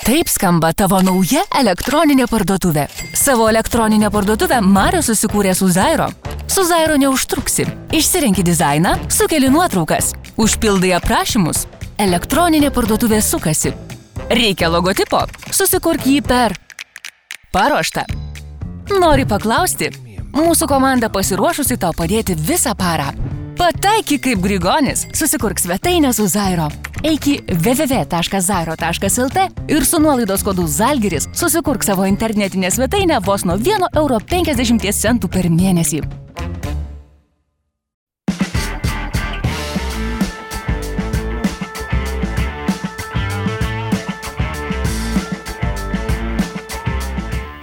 Taip skamba tavo nauja elektroninė parduotuvė. Savo elektroninę parduotuvę Mario susikūrė su Zairo. Su Zairo neužtruksi. Išsirenki dizainą, sukeli nuotraukas, užpildai aprašymus. Elektroninė parduotuvė sukasi. Reikia logotipo, susikurk jį per paruoštą. Nori paklausti? Mūsų komanda pasiruošusi tau padėti visą parą. Pataiky kaip Grigonis, susikurk svetainę su Zairo. Eik į www.zairo.lt ir su nuolaidos kodu Zalgiris susikurk savo internetinę svetainę vos nuo 1,50 eurų per mėnesį.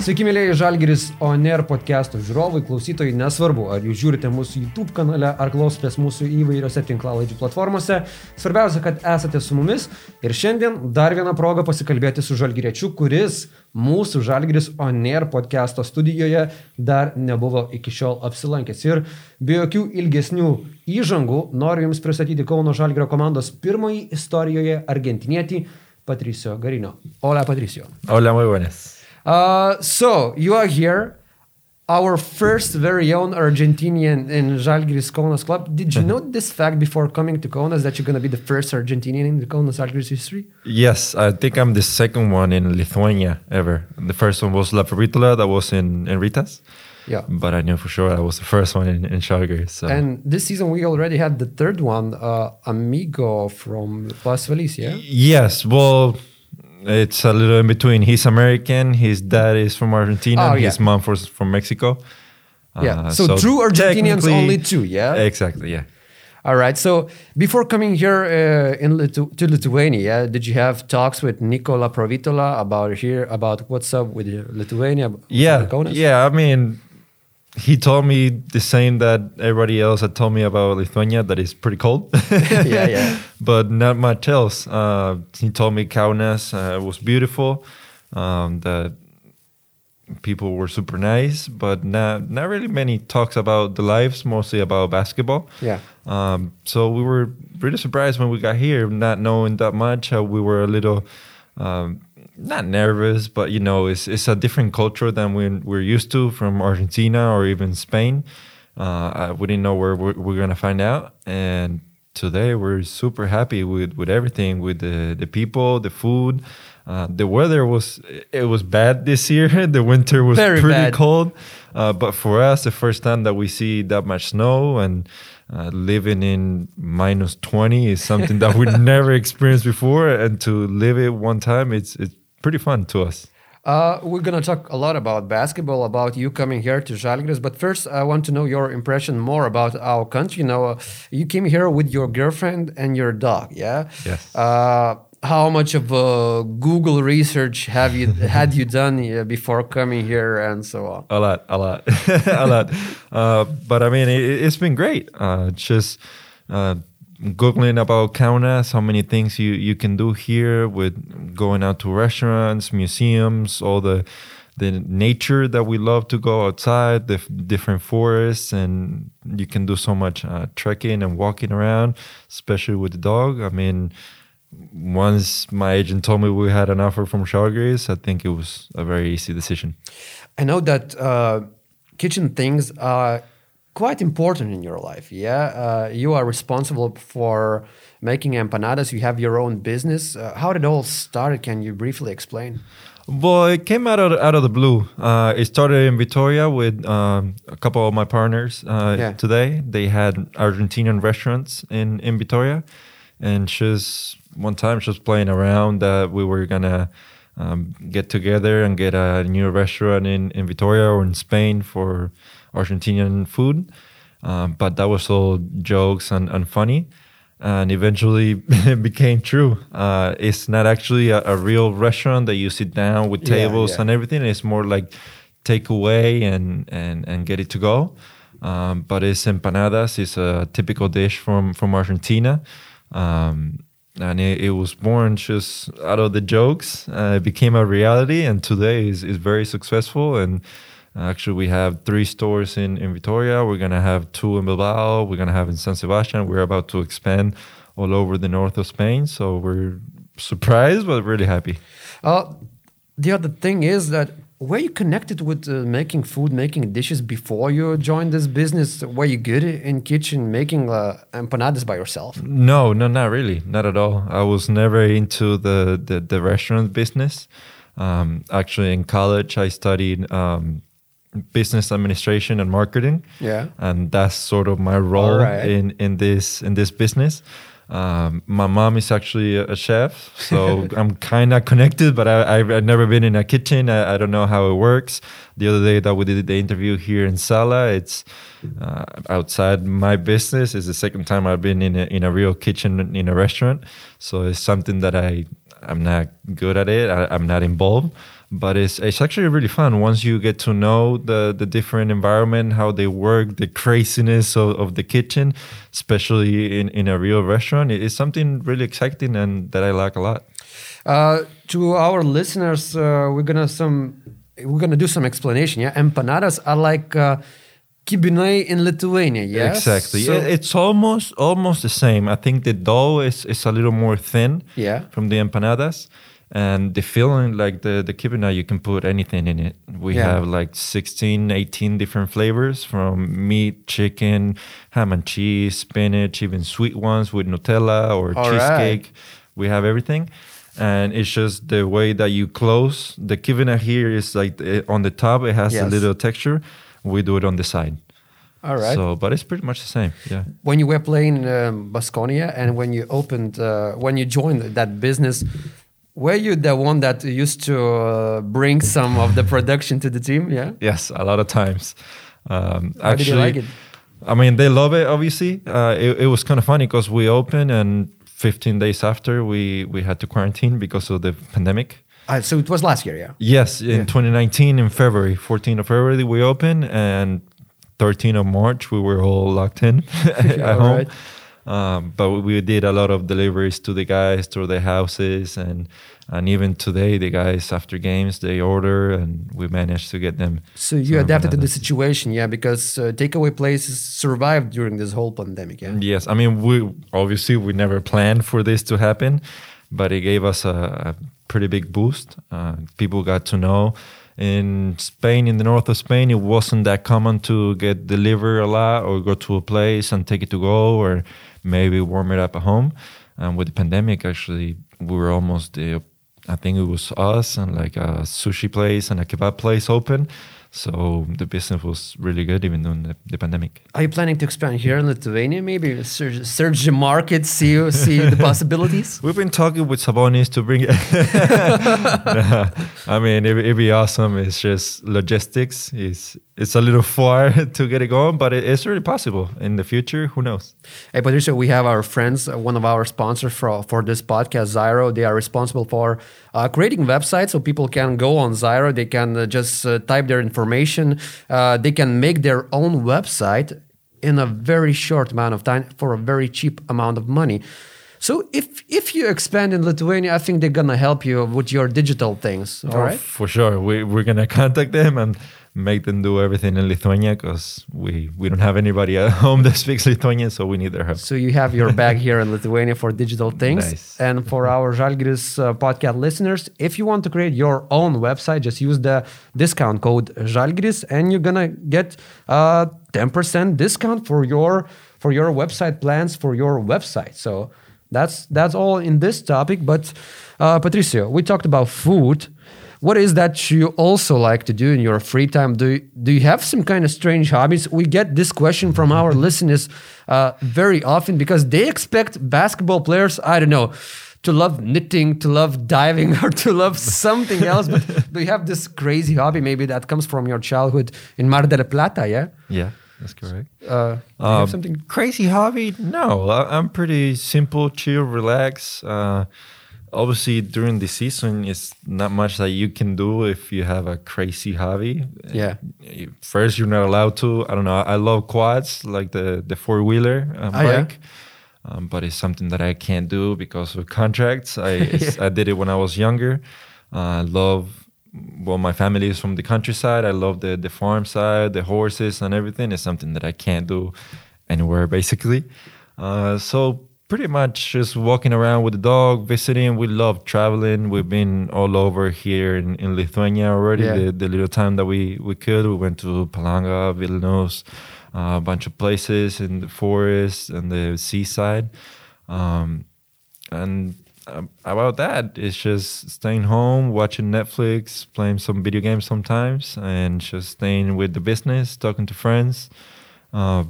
Sveiki, mėlyje Žalgiris ONR podcast'o žiūrovai, klausytojai, nesvarbu, ar jūs žiūrite mūsų YouTube kanale, ar klausotės mūsų įvairiose tinklalaidžių platformose. Svarbiausia, kad esate su mumis ir šiandien dar viena proga pasikalbėti su Žalgiriečiu, kuris mūsų Žalgiris ONR podcast'o studijoje dar nebuvo iki šiol apsilankęs. Ir be jokių ilgesnių įžangų noriu Jums pristatyti Kauno Žalgirio komandos pirmąjį istorijoje argentinietį Patricio Garino. Hola, Patricio. Muy buenas. Uh, so you are here, our first very own Argentinian in Žalgiris Kaunas club. Did you know this fact before coming to Kaunas that you're going to be the first Argentinian in the Kaunas Žalgiris history? Yes, I think I'm the second one in Lithuania ever. The first one was Laprovittola, that was in, in Rytas. Yeah. But I knew for sure I was the first one in, in. So. And this season we already had the third one, uh, Amigo from Las Feliz, yeah? yes, well, it's a little in between. He's American. His dad is from Argentina. Oh, and yeah. His mom was from Mexico. Yeah. Uh, so, true Argentinians only two, yeah? Exactly. Yeah. All right. So before coming here uh, in Litu- to Lithuania, did you have talks with Nicolás Laprovittola about here about what's up with Lithuania? Yeah. Yeah. I mean, he told me the same that everybody else had told me about Lithuania, that it's pretty cold. Yeah, yeah. But not much else. Uh, he told me Kaunas uh, was beautiful, um, that people were super nice, but not not really many talks about the lives, mostly about basketball. Yeah. Um, so we were really surprised when we got here, not knowing that much. Uh, we were a little um, not nervous, but you know, it's it's a different culture than we we're used to from Argentina or even Spain. Uh, we didn't know where we're, we're gonna find out, and today we're super happy with with everything, with the the people, the food. Uh, the weather was it was bad this year. the winter was Very pretty bad. cold, uh, but for us, the first time that we see that much snow and uh, living in minus 20 is something that we never experienced before and to live it one time it's it's pretty fun to us Uh, we're gonna talk a lot about basketball, about you coming here to Žalgiris. But first, I want to know your impression more about our country. You know, uh, you came here with your girlfriend and your dog. Yeah. Yes. Uh, how much of uh, Google research have you had you done uh, before coming here and so on? a lot a lot a lot uh, but i mean it, it's been great uh, just uh, googling about kaunas how many things you, you can do here with going out to restaurants museums all the the nature that we love to go outside the f- different forests and you can do so much uh, trekking and walking around especially with the dog i mean once my agent told me we had an offer from Žalgiris, I think it was a very easy decision. I know that uh, kitchen things are quite important in your life. Yeah, uh, you are responsible for making empanadas. You have your own business. Uh, how did it all start? Can you briefly explain? Well, it came out of out of the blue. Uh, it started in Vitoria with um, a couple of my partners. Uh, Yeah. Today, they had Argentinian restaurants in in Vitoria, and just one time, just playing around that we were gonna um, get together and get a new restaurant in in Vitoria or in Spain for Argentinian food. Um, but that was all jokes and, and funny and eventually it became true. Uh, it's not actually a, a real restaurant that you sit down with Yeah, tables yeah. and everything. It's more like take away and and and get it to go. Um, but it's empanadas. It's a typical dish from from Argentina. Um, and it, it was born just out of the jokes. Uh, it became a reality, and today is, is very successful. And actually, we have three stores in, in Vitoria. We're gonna have two in Bilbao. We're gonna have in San Sebastian. We're about to expand all over the north of Spain. So we're surprised, but really happy. Uh, the other thing is that were you connected with uh, making food, making dishes before you joined this business? Were you good in kitchen making uh, empanadas by yourself? No, no, not really, not at all. I was never into the the, the restaurant business. Um, actually, in college, I studied um, business administration and marketing. Yeah. and that's sort of my role Alright. in in this in this business. Um, my mom is actually a, a chef, so I'm kind of connected, but I, I've, I've never been in a kitchen. I, I don't know how it works. The other day that we did the interview here in Sala, it's uh, outside my business. It's the second time I've been in a, in a real kitchen in a restaurant, so it's something that I I'm not good at it. I, I'm not involved, but it's it's actually really fun once you get to know the the different environment, how they work, the craziness of, of the kitchen, especially in, in a real restaurant. It is something really exciting and that I like a lot. Uh, to our listeners, uh, we're gonna some we're gonna do some explanation. Yeah, empanadas are like uh, kibinai in Lithuania. Yes, Exactly. So- it's almost almost the same. I think the dough is, is a little more thin Yeah. from the empanadas. And the filling, like the, the kibina, you can put anything in it. We Yeah. have like 16, 18 different flavors from meat, chicken, ham and cheese, spinach, even sweet ones with Nutella or All cheesecake. We have everything. And it's just the way that you close. The kibina here is like eh, on the top, it has a little texture. We do it on the side. all right. So, but it's pretty much the same. Yeah. when you were playing um, Basconia and when you opened, uh, when you joined that business, were you the one that used to uh, bring some of the production to the team? Yeah. Yes, a lot of times. Um, How did actually, like it? I mean, they love it. Obviously, uh, it, it was kind of funny because we opened and 15 days after we we had to quarantine because of the pandemic. Uh, so it was last year, yeah. Yes, in Yeah. 2019 in February, 14th of February we opened, and 13th of March we were all locked in at All home. right. Um, but we did a lot of deliveries to the guys to their houses, and and even today the guys after games they order, and we managed to get them. So you adapted to the situation, yeah, because uh, takeaway places survived during this whole pandemic, yeah. Yes, I mean we obviously we never planned for this to happen, but it gave us a, a pretty big boost. Uh, people got to know. In Spain, in the north of Spain, it wasn't that common to get delivered a lot or go to a place and take it to go or maybe warm it up at home. And with the pandemic, actually, we were almost the, I think it was us and like a sushi place and a kebab place open. So the business was really good even during the, the pandemic. Are you planning to expand here in Lithuania? Maybe search, search the market, see see the possibilities. We've been talking with Sabonis to bring it. I mean, it, it'd be awesome. It's just logistics. It's it's a little far to get it going, but it, it's really possible in the future. Who knows? Hey, Patricio, we have our friends, uh, one of our sponsors for, for this podcast, Zyro. They are responsible for uh, creating websites so people can go on Zyro. They can uh, just uh, type their information. Uh, they can make their own website in a very short amount of time for a very cheap amount of money. So if if you expand in Lithuania, I think they're gonna help you with your digital things. All Oh, right. for sure. We we're gonna contact them and make them do everything in Lithuania because we we don't have anybody at home that speaks Lithuanian, so we need their help. So you have your bag here in Lithuania for digital things. Nice. And for our Žalgiris uh, podcast listeners, if you want to create your own website, just use the discount code Žalgiris and you're gonna get a 10% discount for your for your website plans for your website. So that's that's all in this topic. But uh, Patricio, we talked about food. What is that you also like to do in your free time? Do you, do you have some kind of strange hobbies? We get this question from our listeners uh, very often because they expect basketball players, I don't know, to love knitting, to love diving, or to love something else. But do you have this crazy hobby maybe that comes from your childhood in Mar del Plata? Yeah. Yeah, that's correct. Uh, do you Um, have something? crazy hobby? No, I, I'm pretty simple, chill, relax. Uh, obviously, during the season, it's not much that you can do if you have a crazy hobby. Yeah. First, you're not allowed to. I don't know. I love quads, like the the four wheeler um, Oh, yeah? bike. Um, but it's something that I can't do because of contracts. I it's- I did it when I was younger. Uh, I love well, my family is from the countryside. I love the the farm side, the horses and everything. It's something that I can't do anywhere basically. Uh, so pretty much just walking around with the dog, visiting. We love traveling. We've been all over here in, in Lithuania already. Yeah. The, the little time that we, we could, we went to Palanga, Vilnius, uh, a bunch of places in the forest and the seaside. Um, and um, about that, it's just staying home, watching Netflix, playing some video games sometimes, and just staying with the business, talking to friends. Uh,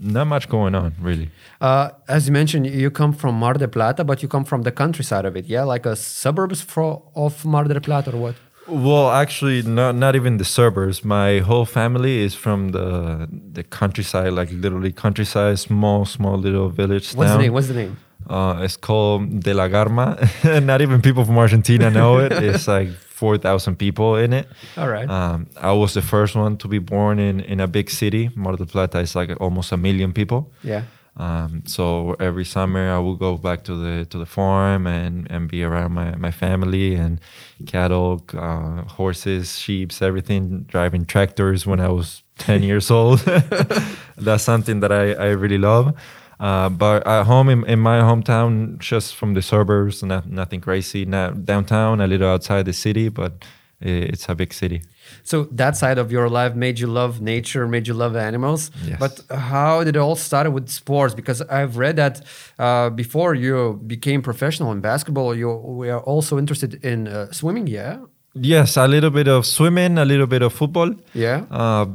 not much going on, really. Uh, as you mentioned, you come from Mar del Plata, but you come from the countryside of it, yeah, like a suburbs fro- of Mar del Plata or what? Well, actually, not not even the suburbs. My whole family is from the the countryside, like literally countryside, small, small little village. What's town. the name? What's the name? Uh, it's called De la Garma. Not even people from Argentina know it. It's like 4,000 people in it. All right. Um, I was the first one to be born in, in a big city. Mar del Plata is like almost a million people. Yeah. Um, so every summer I would go back to the to the farm and, and be around my, my family and cattle, uh, horses, sheep, everything. Driving tractors when I was ten years old. That's something that I, I really love. Uh, but at home in, in my hometown, just from the suburbs, not, nothing crazy. Not downtown, a little outside the city, but it's a big city. So that side of your life made you love nature, made you love animals. Yes. But how did it all start with sports? Because I've read that uh, before you became professional in basketball, you were also interested in uh, swimming. Yeah. Yes, a little bit of swimming, a little bit of football. Yeah. Uh,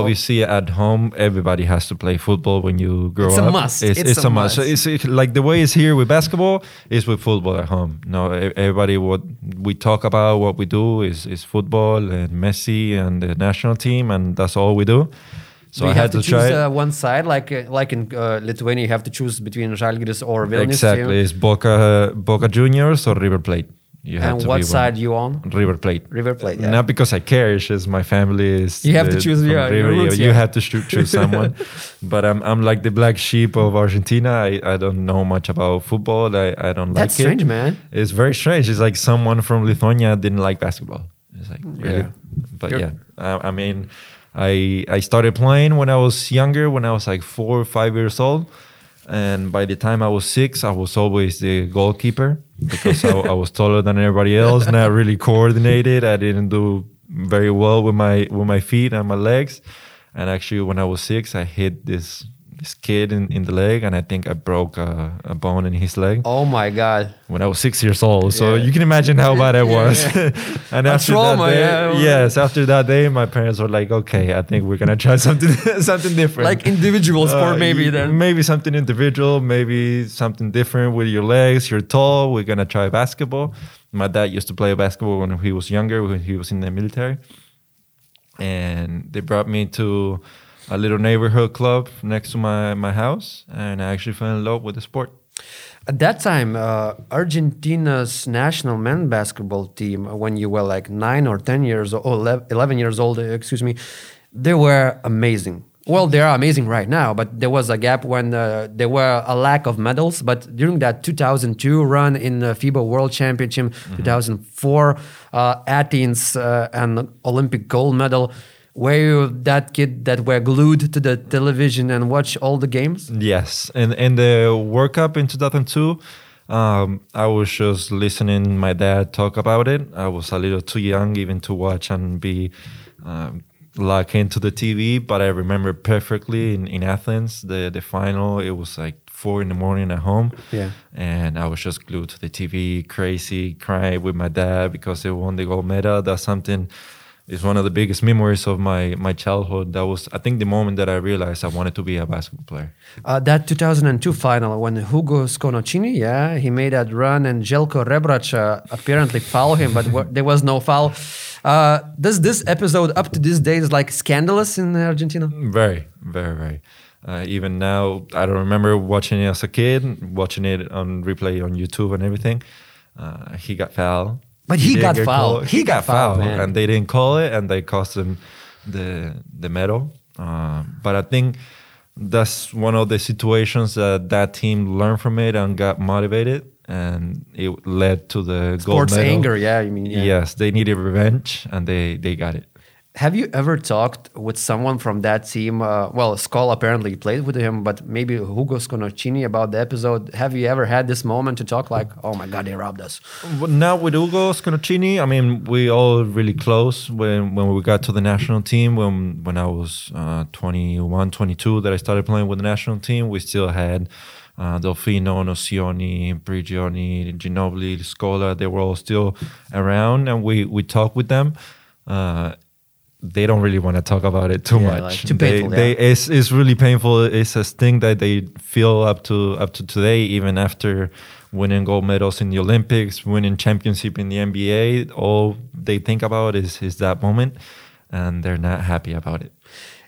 obviously, at home, everybody has to play football when you grow up. It's a must. It's, It's it's a a must. So must. it's it's like the way it's here with basketball is with football at home. No, everybody what we talk about, what we do is is football and Messi and the national team, and that's all we do. So Do I have had to, to, choose uh, one side, like uh, like in uh, Lithuania, you have to choose between Žalgiris or Vilnius. exactly, it's Boca Boca Juniors or River Plate. You have And what be side you on? River Plate. River Plate, yeah. Not because I care. It's just my family is. You have to choose your- your River. Roots, you, yeah. have to choo- choose someone. but I'm I'm like the black sheep of Argentina. I, I don't know much about football. I, I don't That's like strange, it. man. It's very strange. It's like someone from Lithuania didn't like basketball. It's like really. Yeah. But You're- yeah, I, I mean, I I started playing when I was younger. When I was like four or five years old. And by the time I was six, I was always the goalkeeper because I, I was taller than everybody else, not really coordinated. I didn't do very well with my with my feet and my legs. And actually, when I was six, I hit this this kid in, in the leg, and I think I broke a, a bone in his leg Oh my God. when I was six years old. So Yeah. you can imagine how bad it was. yeah. and after trauma, that day, yeah. yes, after that day, my parents were like, "Okay, I think we're gonna try something something different, Like individual sport, Uh, maybe then. maybe something individual, maybe something different with your legs. You're tall. We're gonna try basketball." My dad used to play basketball when he was younger, when he was in the military, and they brought me to a little neighborhood club next to my my house, and I actually fell in love with the sport. At that time, uh, Argentina's national men basketball team, uh, when you were like nine or 10 years old, or 11 11 years old, uh, excuse me, they were amazing. Well, they are amazing right now, but there was a gap when uh, there were a lack of medals. But during that 2002 run in the FIBA World Championship, 2004, uh, Athens uh, and Olympic gold medal, were you that kid that were glued to the television and watch all the games? Yes, and in the World Cup in 2002, um, I was just listening my dad talk about it. I was a little too young even to watch and be um, locked into the TV, but I remember perfectly in, in Athens the the final. It was like four in the morning at home, Yeah. and I was just glued to the TV, crazy, crying with my dad because they won the gold medal. That's something. It's one of the biggest memories of my my childhood. That was, I think, the moment that I realized I wanted to be a basketball player. Uh, that 2002 final when Hugo Sconochini, yeah, he made that run and Željko Rebrača uh, apparently fouled him, but there was no foul. Uh, does this episode up to this day is like scandalous in Argentina? Very, very, very. Uh, even now, I don't remember watching it as a kid, watching it on replay on YouTube and everything. Uh, he got fouled. But he did got fouled. He He, got got, fouled, fouled, and they didn't call it, and they cost him the the medal. Um, but I think that's one of the situations that that team learned from it and got motivated, and it led to the gold Sports medal. anger, yeah, I mean, yeah. Yes, they needed revenge, and they they got it. Have you ever talked with someone from that team? Uh, well, Scola apparently played with him, but maybe Hugo Sconochini about the episode. Have you ever had this moment to talk like, "Oh my God, they robbed us"? Now with Hugo Sconochini, I mean, we all really close when, when we got to the national team. When when I was uh, 21, 22, that I started playing with the national team, we still had uh, Delfino, Nocioni, Prigioni, Ginobili, Scola. They were all still around, and we we talked with them. Uh, they don't really want to talk about it too Yeah, much. like, too painful, they, yeah. it's, it's really painful. It's a thing that they feel up to up to today, even after winning gold medals in the Olympics, winning championship in the NBA. All they think about is is that moment, and they're not happy about it.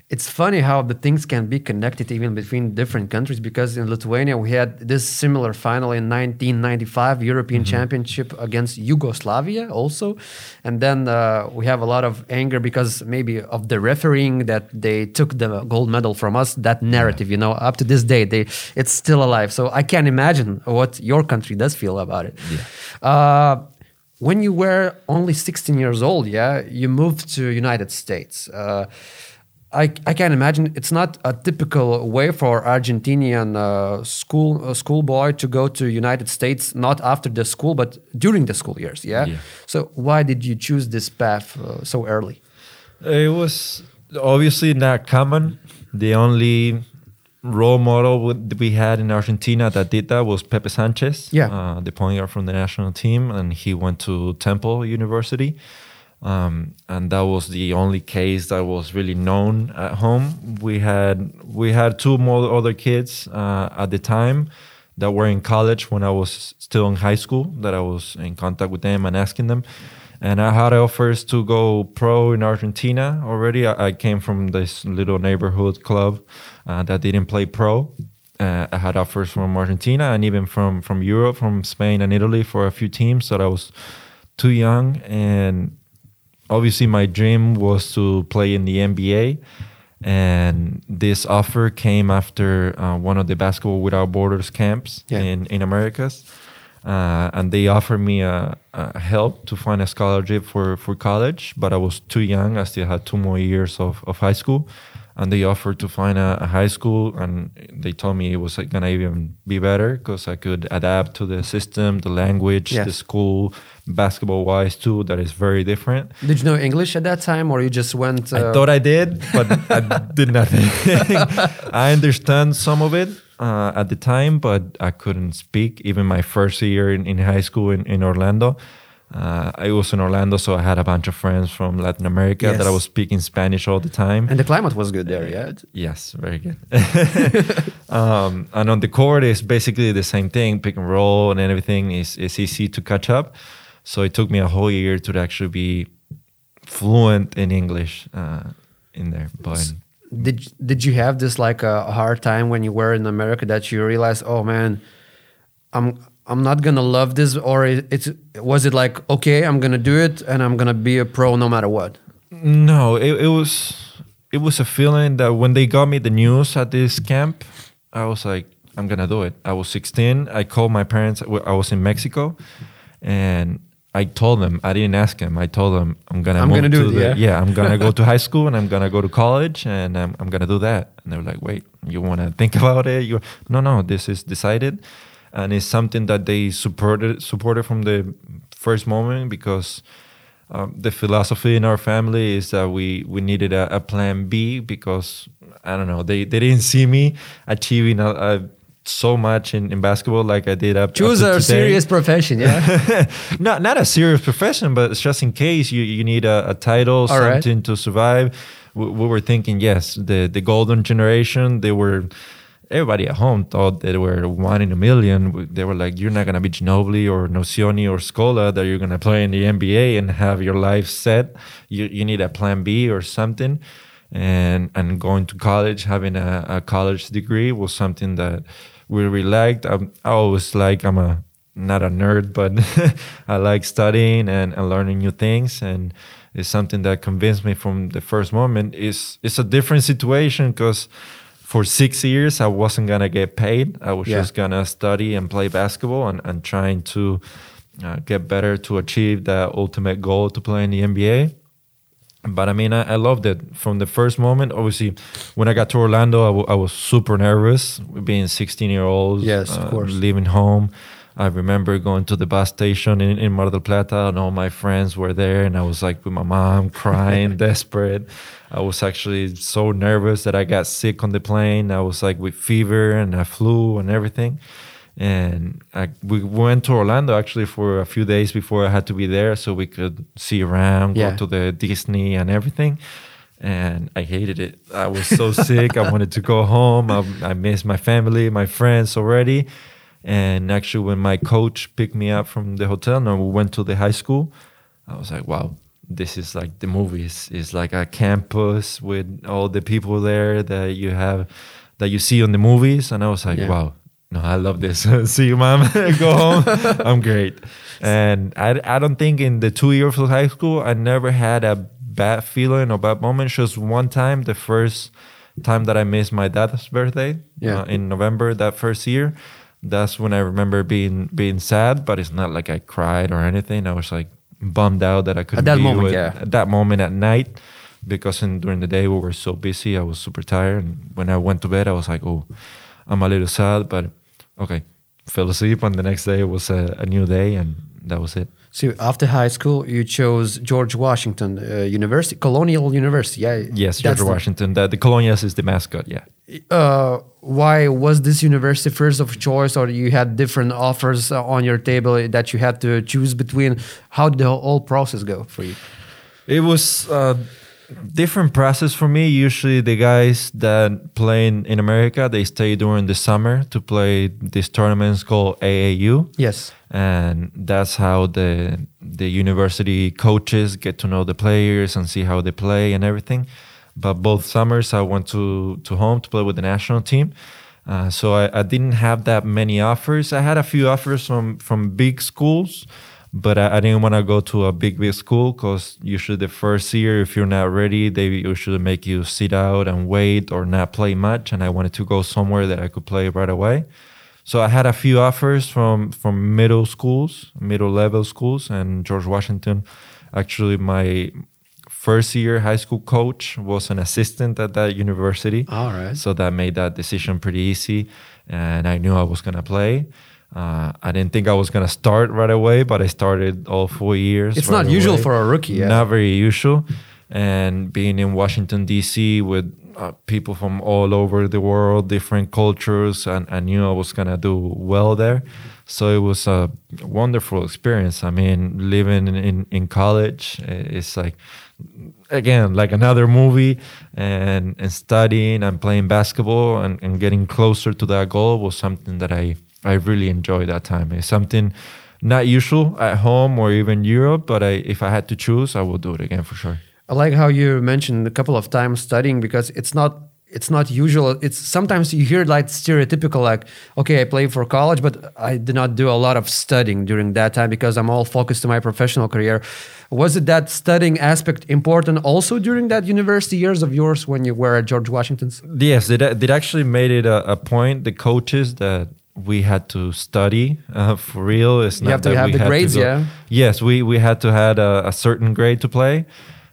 It's funny how the things can be connected even between different countries because in Lithuania we had this similar final in 1995 European Championship against Yugoslavia also, and then uh, we have a lot of anger because maybe of the refereeing that they took the gold medal from us. That narrative, you know, up to this day, they it's still alive. So I can't imagine what your country does feel about it. Uh, when you were only 16 years old, yeah, you moved to United States. Uh, I, I can imagine it's not a typical way for Argentinian uh, school uh, schoolboy to go to United States not after the school but during the school years. Yeah. Yeah. So why did you choose this path uh, so early? It was obviously not common. The only role model we had in Argentina that did that was Pepe Sanchez, Yeah. uh, the point guard from the national team, and he went to Temple University. Um, and that was the only case that was really known at home. We had we had two more other kids uh, at the time that were in college when I was still in high school. That I was in contact with them and asking them. And I had offers to go pro in Argentina already. I, I came from this little neighborhood club uh, that didn't play pro. Uh, I had offers from Argentina and even from from Europe, from Spain and Italy for a few teams. So I was too young, and obviously my dream was to play in the NBA. And this offer came after uh, one of the Basketball Without Borders camps Yeah. in in Americas, uh, and they offered me a, a help to find a scholarship for for college. But I was too young; I still had two more years of, of high school, and they offered to find a, a high school, and they told me it was like, gonna even be better because I could adapt to the system, the language, Yes. the school, basketball wise too. That is very different. Did you know English at that time, or you just went? Uh, I thought I did, but I did nothing. I understand some of it uh, at the time, but I couldn't speak. Even my first year in, in high school in, in Orlando, uh, I was in Orlando, so I had a bunch of friends from Latin America that I was speaking Spanish all the time. and the climate was good there, yeah. Yes, very good. um, and on the court, it's basically the same thing. Pick and roll and everything is is easy to catch up. So it took me a whole year to actually be fluent in English uh, in there. But Did did you have this like a hard time when you were in America that you realized, oh man, I'm I'm not gonna love this, or it, it's was it like okay, I'm gonna do it and I'm gonna be a pro no matter what? no, it, it was it was a feeling that when they got me the news at this camp, I was like, I'm gonna do it. I was 16. I called my parents. I was in Mexico, and I told them. I didn't ask them. I told them I'm gonna. I'm gonna do to it, yeah. yeah. I'm gonna go to high school and I'm gonna go to college and I'm, I'm gonna do that. And they were like, Wait, you want to think about it? You no, no. This is decided, and it's something that they supported supported from the first moment because um, the philosophy in our family is that we we needed a, a plan B because I don't know they, they didn't see me achieving a, a, so much in, in basketball like I did up Choose up a today. serious profession, yeah. not not a serious profession, but it's just in case you, you need a, a title, All right. something to survive. We, we were thinking, yes, the the golden generation. They were everybody at home thought they were one in a million. They were like, you're not gonna be Ginobili or Nocioni or Scola that you're gonna play in the NBA and have your life set. You you need a plan B or something. And and going to college, having a, a college degree was something that we really liked. I'm, I always like I'm a not a nerd, but I like studying and, and learning new things. And it's something that convinced me from the first moment. It's it's a different situation because for six years I wasn't gonna get paid. I was Yeah. just gonna study and play basketball and, and trying to uh, get better to achieve that ultimate goal to play in the NBA. but I mean, I, I loved it from the first moment. Obviously, when I got to Orlando, I, w- I was super nervous, being 16 year old. Yes, of course. Leaving home. I remember going to the bus station in, in Mar del Plata, and all my friends were there, and I was like with my mom, crying, desperate. I was actually so nervous that I got sick on the plane. I was like with fever and I flew and everything. And I, we went to Orlando actually for a few days before I had to be there, so we could see around, Yeah. go to the Disney and everything. And I hated it. I was so sick. I wanted to go home. I, I missed my family, my friends already. And actually, when my coach picked me up from the hotel, and we went to the high school, I was like, wow, this is like the movies. It's like a campus with all the people there that you have, that you see on the movies. And I was like, Yeah. wow, no, I love this. see you, mom. go home. I'm great. And I, I don't think in the two years of high school, I never had a bad feeling or bad moment. Just one time, the first time that I missed my dad's birthday Yeah. uh, in November that first year. That's when I remember being being sad, but it's not like I cried or anything. I was like bummed out that I couldn't that be moment, with- yeah. at that moment at night because in, during the day we were so busy. I was super tired, and when I went to bed, I was like, "Oh, I'm a little sad," but okay, fell asleep. And the next day was a, a new day, and that was it. So after high school, you chose George Washington uh, University, Colonial University. Yeah. Yes, George the- Washington. The, the Colonials is the mascot. Yeah. uh, why was this university first of choice, or you had different offers uh, on your table that you had to choose between? How did the whole process go for you? It was a different process for me. Usually, the guys that play in, in America they stay during the summer to play these tournaments called AAU. Yes. and that's how the the university coaches get to know the players and see how they play and everything. But both summers I went to to home to play with the national team, uh, so I, I didn't have that many offers. I had a few offers from from big schools, but I, I didn't want to go to a big big school because usually the first year, if you're not ready, they usually make you sit out and wait or not play much. And I wanted to go somewhere that I could play right away. So I had a few offers from from middle schools, middle level schools, and George Washington. Actually, my first year high school coach was an assistant at that university. All right. So that made that decision pretty easy, and I knew I was gonna play. Uh, I didn't think I was gonna start right away, but I started all four years. It's right not usual for a rookie, yeah. Not very usual, and being in Washington D.C. with uh, people from all over the world, different cultures, and I knew I was gonna do well there. So it was a wonderful experience. I mean, living in in, in college, it's like again like another movie and and studying and playing basketball and, and getting closer to that goal was something that i i really enjoyed that time it's something not usual at home or even europe but i if i had to choose i would do it again for sure I like how you mentioned a couple of times studying because it's not it's not usual. It's sometimes you hear like stereotypical like okay I play for college but I did not do a lot of studying during that time because I'm all focused to my professional career. Was it that studying aspect important also during that university years of yours when you were at George Washington's? Yes, it, it actually made it a, a point. The coaches that we had to study uh, for real. It's You not have to have we the had grades, go- yeah? Yes, we we had to had a, a certain grade to play,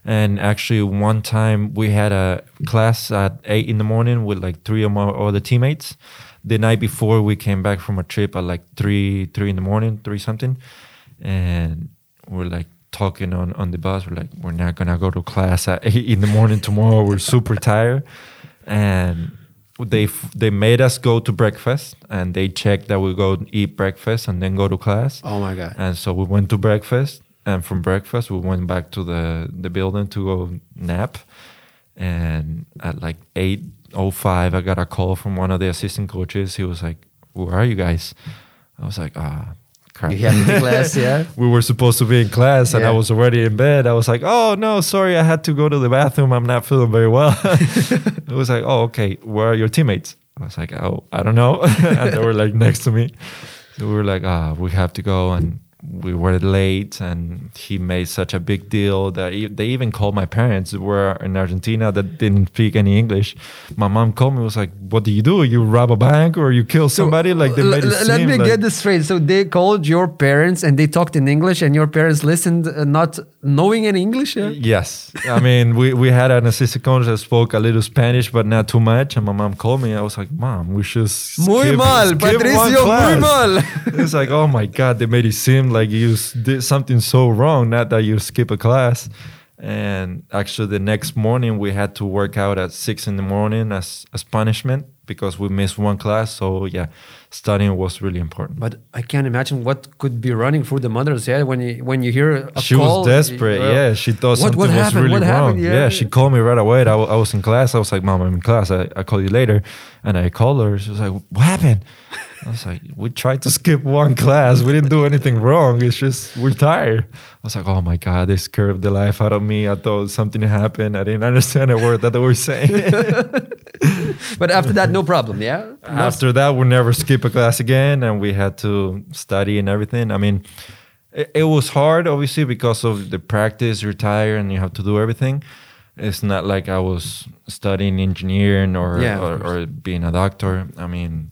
and actually one time we had a class at eight in the morning with like three of my other teammates. The night before we came back from a trip at like three three in the morning, three something, and we're like talking on on the bus. We're like, we're not gonna go to class at eight in the morning tomorrow. We're super tired, and they f- they made us go to breakfast, and they checked that we go eat breakfast and then go to class. Oh my god. And so we went to breakfast, and from breakfast we went back to the the building to go nap. And at like eight oh five, I got a call from one of the assistant coaches. He was like, "Where are you guys?" I was like, "Ah, crap." You had the class, yeah. we were supposed to be in class, and I was already in bed. I was like, "Oh no, sorry, I had to go to the bathroom. I'm not feeling very well." it was like, "Oh, okay. Where are your teammates?" I was like, "Oh, I don't know." and they were like next to me. So we were like, "Ah, we have to go." And we were late, and he made such a big deal that he, they even called my parents, who were in Argentina, that didn't speak any English. My mom called me, was like, "What do you do? You rob a bank or you kill somebody?" like they made it let me like- get this straight. So they called your parents and they talked in English, and your parents listened, uh, not knowing any English. Yeah? Yes, I mean we, we had an assistant coach that spoke a little Spanish, but not too much. And my mom called me. I was like, "Mom, we should Muy skip, mal, skip Patricio, muy class." mal. it's like, oh my god, they made it seem like you did something so wrong, not that you skip a class. And actually, the next morning we had to work out at six in the morning as as punishment because we missed one class. So yeah, studying was really important. But I can't imagine what could be running through the mother's head when you when you hear a she call. was desperate. uh, yeah, she thought what- something what was really What wrong. Yeah. Yeah. she called me right away. I, I was in class. I was like, "Mom, I'm in class. I I call you later." And I called her. She was like, "What happened?" I was like, "We tried to skip one class. We didn't do anything wrong. It's just we're tired." I was like, "Oh my god, they scared the life out of me. I thought something happened. I didn't understand a word that they were saying." But after that, no problem. Yeah. After that, we never skip a class again, and we had to study and everything. I mean, it, it was hard, obviously, because of the practice. You're tired, and you have to do everything. It's not like I was studying engineering or Yeah, or, or being a doctor. I mean,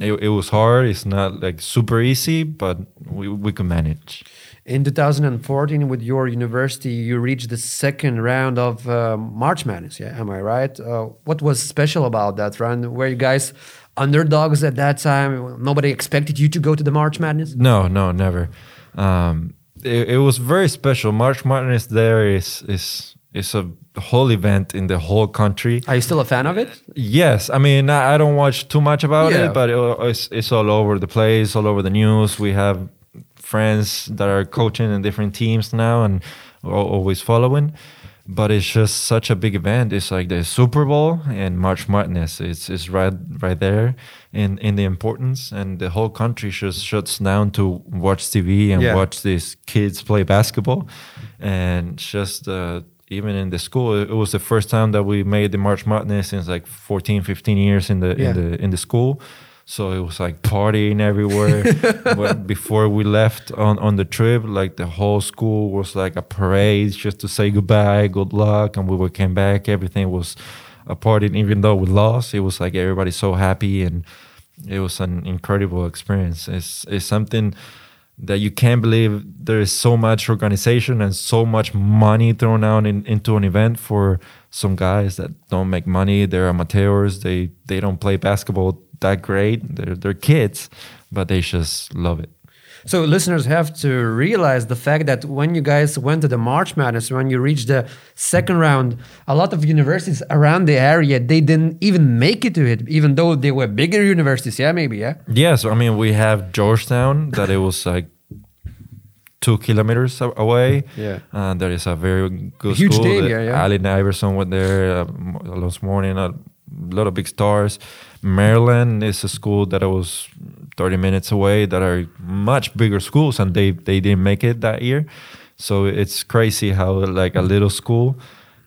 it, it was hard. It's not like super easy, but we we could manage. In 2014, with your university, you reached the second round of uh, March Madness. Yeah, am I right? Uh, what was special about that round? Were you guys underdogs at that time? Nobody expected you to go to the March Madness. No, no, never. Um, it, it was very special. March Madness there is is is a whole event in the whole country. Are you still a fan of it? Yes, I mean I, I don't watch too much about Yeah. it, but it, it's it's all over the place, all over the news. We have friends that are coaching in different teams now, and always following. But it's just such a big event. It's like the Super Bowl and March Madness. It's it's right right there in in the importance, and the whole country just shuts down to watch TV and Yeah. watch these kids play basketball, and just. Uh, even in the school it was the first time that we made the march madness since like 14 15 years in the Yeah. in the in the school. So it was like partying everywhere. But before we left on on the trip like the whole school was like a parade just to say goodbye good luck and we were came back. Everything was a party even though we lost it was like everybody so happy and it was an incredible experience. It's it's something that you can't believe there is so much organization and so much money thrown out in, into an event for some guys that don't make money. They're amateurs. They they don't play basketball that great. They're they're kids, but they just love it. So listeners have to realize the fact that when you guys went to the March Madness, when you reached the second round, a lot of universities around the area they didn't even make it to it, even though they were bigger universities. Yeah, maybe. Yeah. Yes, I mean, we have Georgetown that it was like two kilometers away. Yeah. uh, there is a very good Huge school. name, The- yeah, yeah. Allen Iverson went there uh, last morning. A lot of big stars. Maryland is a school that I was 30 minutes away. That are much bigger schools, and they they didn't make it that year. So it's crazy how like a little school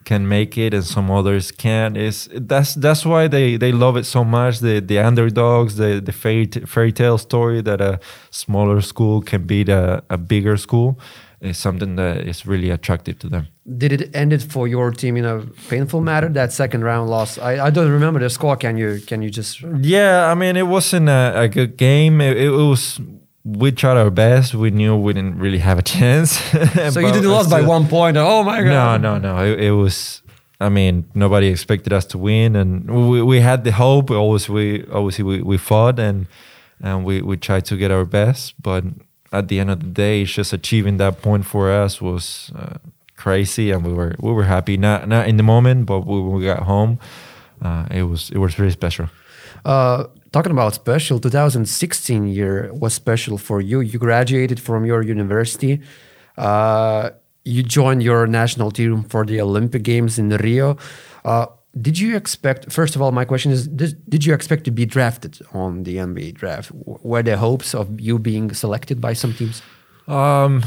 can make it and some others can't is that's that's why they they love it so much the the underdogs the the fairy, fairy tale story that a smaller school can beat a, a bigger school is something that is really attractive to them Did it end it for your team in a painful manner? That second round loss. I, I don't remember the score. Can you can you just? yeah i mean it wasn't a, a good game it, it was we tried our best we knew we didn't really have a chance So you didn't lose by one point. Oh my No, god! no, no. It, it was. I mean, nobody expected us to win, and we, we had the hope. Always, we obviously we, we fought and and we, we tried to get our best. But at the end of the day, just achieving that point for us was uh, crazy, and we were we were happy. Not not in the moment, but when we got home, uh, it was it was really special. Uh, talking about special, 2016 year was special for you. You graduated from your university. Uh, you joined your national team for the Olympic Games in Rio. Did you expect? First of all, my question is: Did, did you expect to be drafted on the NBA draft? Were there hopes of you being selected by some teams? Um,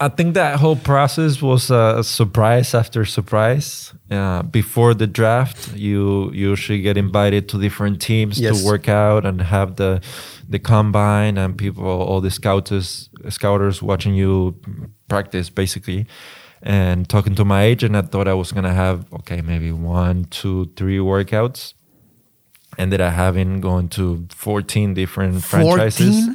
I think that whole process was a surprise after surprise. Uh, before the draft, you usually get invited to different teams Yes. to work out and have the the combine and people, all the scouters, scouters watching you practice basically. And talking to my agent, I thought I was gonna have okay, maybe one, two, three workouts. Ended up having going to fourteen different 14? franchises.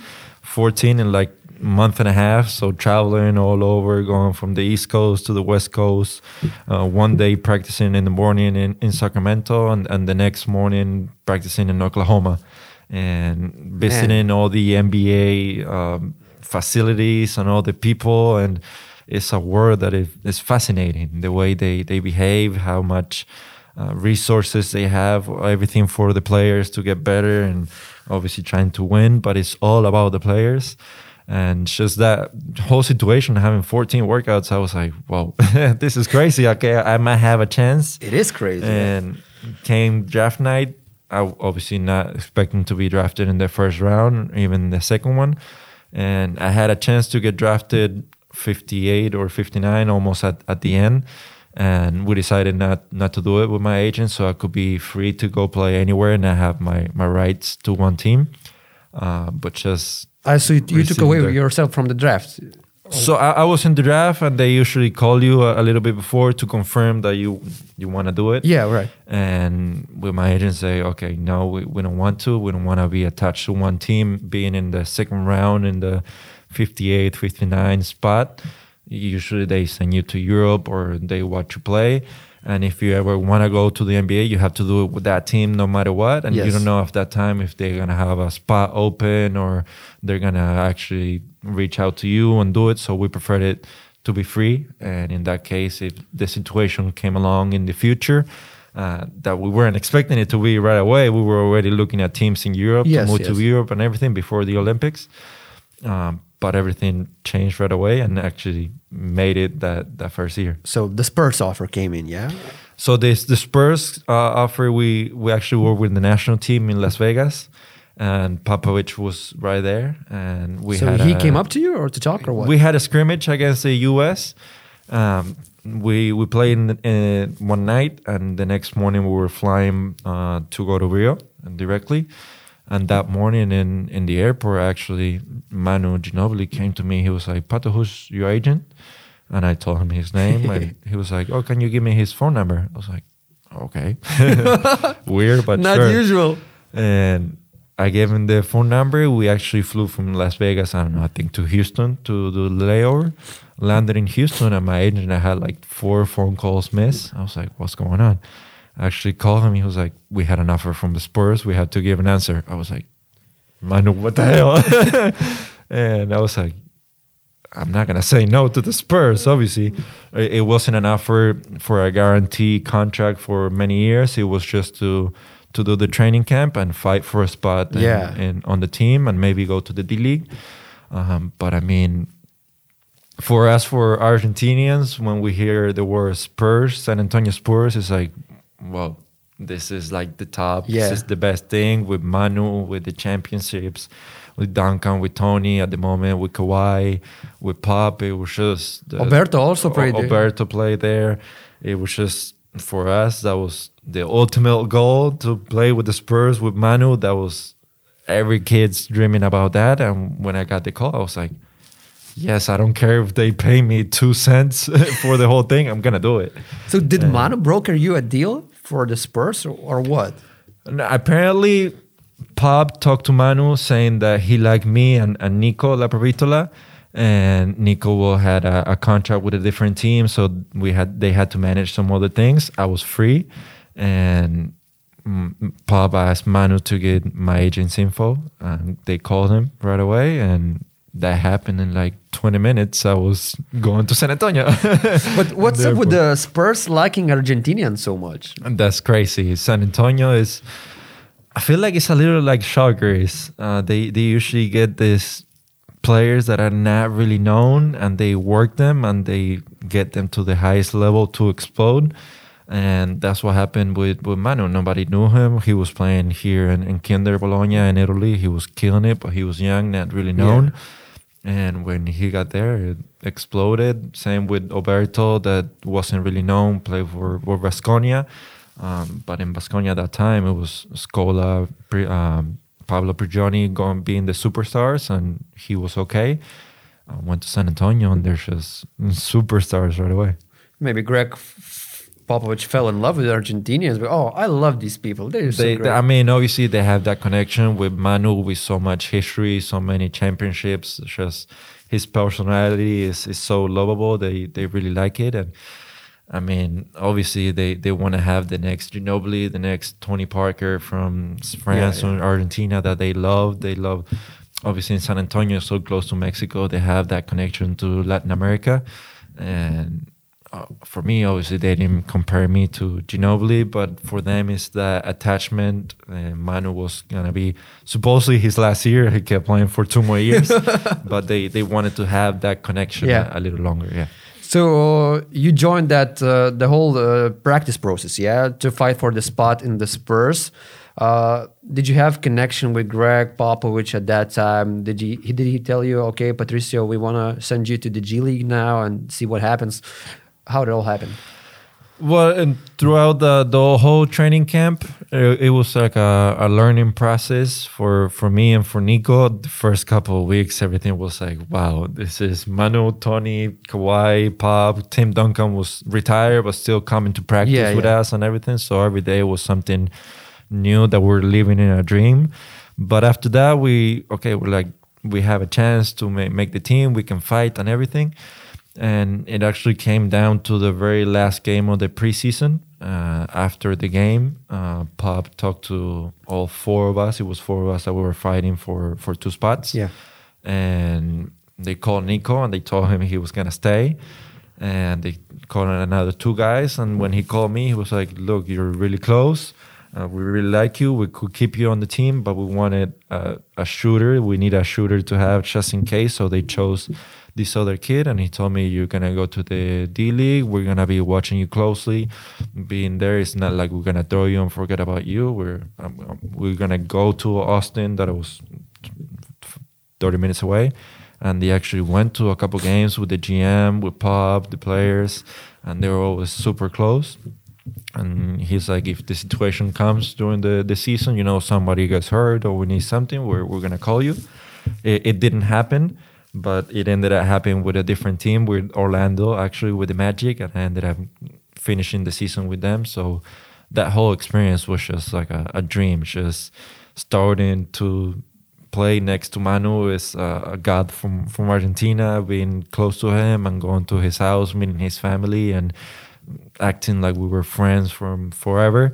14 in like a month and a half so traveling all over going from the east coast to the west coast uh, one day practicing in the morning in, in sacramento and, and the next morning practicing in oklahoma and visiting all the nba um, facilities and all the people and it's a world that is, is fascinating the way they, they behave how much uh, resources they have, everything for the players to get better, and obviously trying to win. But it's all about the players, and just that whole situation having 14 workouts. I was like, "Wow, this is crazy." Okay, I might have a chance. It is crazy. And came draft night. I obviously not expecting to be drafted in the first round, even the second one. And I had a chance to get drafted 58 or 59, almost at, at the end. And we decided not not to do it with my agent, so I could be free to go play anywhere and I have my my rights to one team. Uh, but just I so you, you took away the- yourself from the draft. so I, I was in the draft, and they usually call you a, a little bit before to confirm that you you want to do it. Yeah, right. And with my agent say, okay, no, we, we don't want to. We don't want to be attached to one team. Being in the second round in the 58, 59 spot, usually they send you to Europe or they watch you play. And if you ever want to go to the NBA, you have to do it with that team no matter what. And you don't know if that time if they're gonna have a spot open or they're gonna actually reach out to you and do it. So we preferred it to be free. And in that case, if the situation came along in the future uh, that we weren't expecting it to be right away, we were already looking at teams in Europe Yes, to move yes. to Europe and everything before the Olympics. Um, but everything changed right away and actually made it that, that first year. So the Spurs offer came in, yeah. So this the Spurs uh, offer we we actually were with the national team in Las Vegas, and Popovich was right there, and we so he a- came up to you or to talk or what? We had a scrimmage against the U.S. Um, we we played in, uh, one night, and the next morning we were flying uh, to go to Rio directly. And that morning in, in the airport, actually, Manu Ginobili came to me. He was like, "Pato, who's your agent?" And I told him his name, and he was like, "Oh, can you give me his phone number?" I was like, "Okay, weird, but Not sure." usual. and I gave him the phone number. We actually flew from Las Vegas, I don't know, I think to Houston to do the layover. Landed in Houston, and my agent I had like four phone calls missed. I was like, "What's going on?" Actually called him. He was like, "We had an offer from the Spurs. We had to give an answer." I was like, "Manu, what the hell?" and I was like, I'm not gonna say no to the Spurs. Obviously, it wasn't an offer for a guarantee contract for many years. It was just to to do the training camp and fight for a spot in, Yeah. in- on the team and maybe go to the D League. Um, but I mean, for us, for Argentinians, when we hear the word Spurs, San Antonio Spurs, it's like, well, this is like the top. Yeah. This is the best thing with Manu, with the championships, with Duncan, with Tony at the moment, with Kawhi, with Pop. It was just the, Oberto also played there. Oberto played there. It was just for us that was the ultimate goal to play with the Spurs with Manu. That was every kid's dreaming about that. And when I got the call, I was like, yes, I don't care if they pay me two cents for the whole thing. I'm gonna do it. So did Manu broker you a deal for the Spurs or, or what? Apparently, Pop talked to Manu saying that he liked me and, and Nico Laprovittola, and Nico will had a, a contract with a different team, so we had they had to manage some other things. I was free, and mm, Pop asked Manu to get my agent's info, and they called him right away, and that happened in like 20 minutes. I was going to San Antonio. But what's up with the Spurs liking Argentinians so much? and that's crazy. San Antonio is. I feel like it's a little like Shockers. Uh, they they usually get these players that are not really known, and they work them and they get them to the highest level to explode. And that's what happened with, with Manu. Nobody knew him. He was playing here in, in Kinder Bologna in Italy. He was killing it, but he was young, not really known. And when he got there, it exploded. Same with Oberto, that wasn't really known, played for, for Baskonia. Um, but in Baskonia at that time, it was Scola, um, Pablo Prigioni going being the superstars, and he was okay. I went to San Antonio, and there's just superstars right away. Maybe Greg Popovich fell in love with Argentinians. But, oh, I love these people. They're so They, great. I mean, obviously they have that connection with Manu with so much history, so many championships. Just his personality is, is so lovable. They they really like it, and I mean, obviously they they want to have the next Ginobili, the next Tony Parker from France yeah. or Argentina that they love. They love. Obviously, in San Antonio, so close to Mexico, they have that connection to Latin America, and uh, for me, obviously, they didn't compare me to Ginobili, but for them, it's the attachment. Uh, Manu was gonna be supposedly his last year. He kept playing for two more years, but they they wanted to have that connection Yeah. a, a little longer. Yeah. So uh, you joined that uh, the whole uh, practice process, yeah, to fight for the spot in the Spurs. Uh, did you have connection with Greg Popovich at that time? Did he, he did he tell you, okay, Patricio, we want to send you to the G League now and see what happens? How did it all happen? Well, and throughout the the whole training camp, it, it was like a, a learning process for for me and for Nico. The first couple of weeks, everything was like, wow, this is Manu, Tony, Kawhi, Pop, Tim Duncan was retired but still coming to practice Yeah, with yeah. us and everything. So every day was something new that we're living in a dream. But after that, we okay, we're like we have a chance to ma- make the team. We can fight and everything. And it actually came down to the very last game of the preseason. Uh, after the game, uh, Pop talked to all four of us. It was four of us that we were fighting for for two spots. Yeah. And they called Nico and they told him he was gonna stay. And they called another two guys. And when he called me, he was like, "Look, you're really close. Uh, we really like you. We could keep you on the team, but we wanted a, a shooter. We need a shooter to have just in case. So they chose this other kid, and he told me you're gonna go to the D League. We're gonna be watching you closely. Being there, it's not like we're gonna throw you and forget about you. We're um, we're gonna go to Austin. That was 30 minutes away. And they actually went to a couple games with the GM, with Pop, the players, and they were always super close. And he's like, if the situation comes during the, the season, you know, somebody gets hurt or we need something, we're, we're to call you. It, it didn't happen, but it ended up happening with a different team, with Orlando, actually, with the Magic, and I ended up finishing the season with them. So that whole experience was just like a, a dream, just starting to play next to Manu is a god from from Argentina, being close to him and going to his house, meeting his family, and acting like we were friends from forever.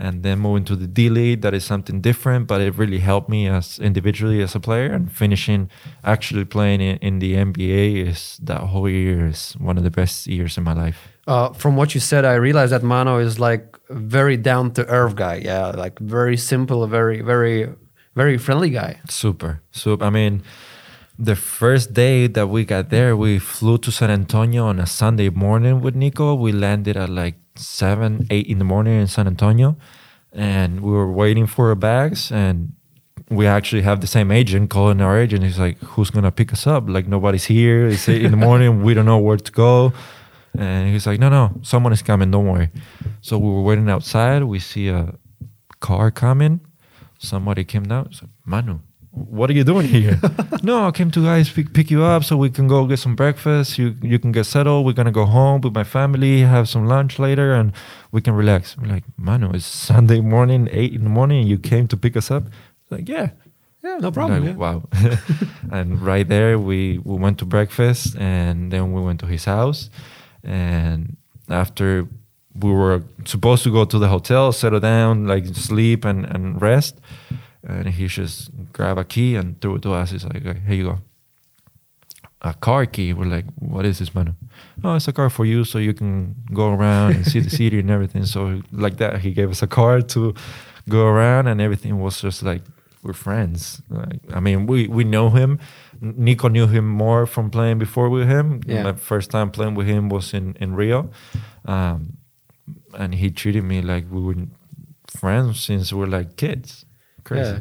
And then moving to the D League, that is something different, but it really helped me as individually as a player. And finishing, actually playing in, in the NBA is that whole year is one of the best years in my life. Uh, from what you said, I realized that Manu is like very down to earth guy. Yeah, like very simple, very, very, very friendly guy. Super, super. I mean, the first day that we got there, we flew to San Antonio on a Sunday morning with Nico. We landed at like seven, eight in the morning in San Antonio, and we were waiting for our bags. And we actually have the same agent calling our agent. He's like, "Who's gonna pick us up? Like nobody's here. It's eight in the morning. We don't know where to go." And he's like, "No, no, someone is coming. Don't worry." So we were waiting outside. We see a car coming. Somebody came down. It's like, Manu, what are you doing here? no, I came to guys pick, pick you up so we can go get some breakfast. You you can get settled. We're gonna go home with my family, have some lunch later, and we can relax. We're like, Manu, it's Sunday morning, eight in the morning, and you came to pick us up. Like, yeah, Yeah, no problem. like, yeah. Wow. and right there, we, we went to breakfast and then we went to his house. And after we were supposed to go to the hotel, settle down, like sleep and, and rest. And he just grabbed a key and threw it to us. He's like, here you go. A car key. We're like, what is this, man? Oh, it's a car for you so you can go around and see the city and everything. So, like that, he gave us a car to go around and everything was just like, we're friends. Like, I mean, we, we know him. Nico knew him more from playing before with him. Yeah. My first time playing with him was in, in Rio. Um, and he treated me like we were friends since we were like kids. Crazy. Yeah.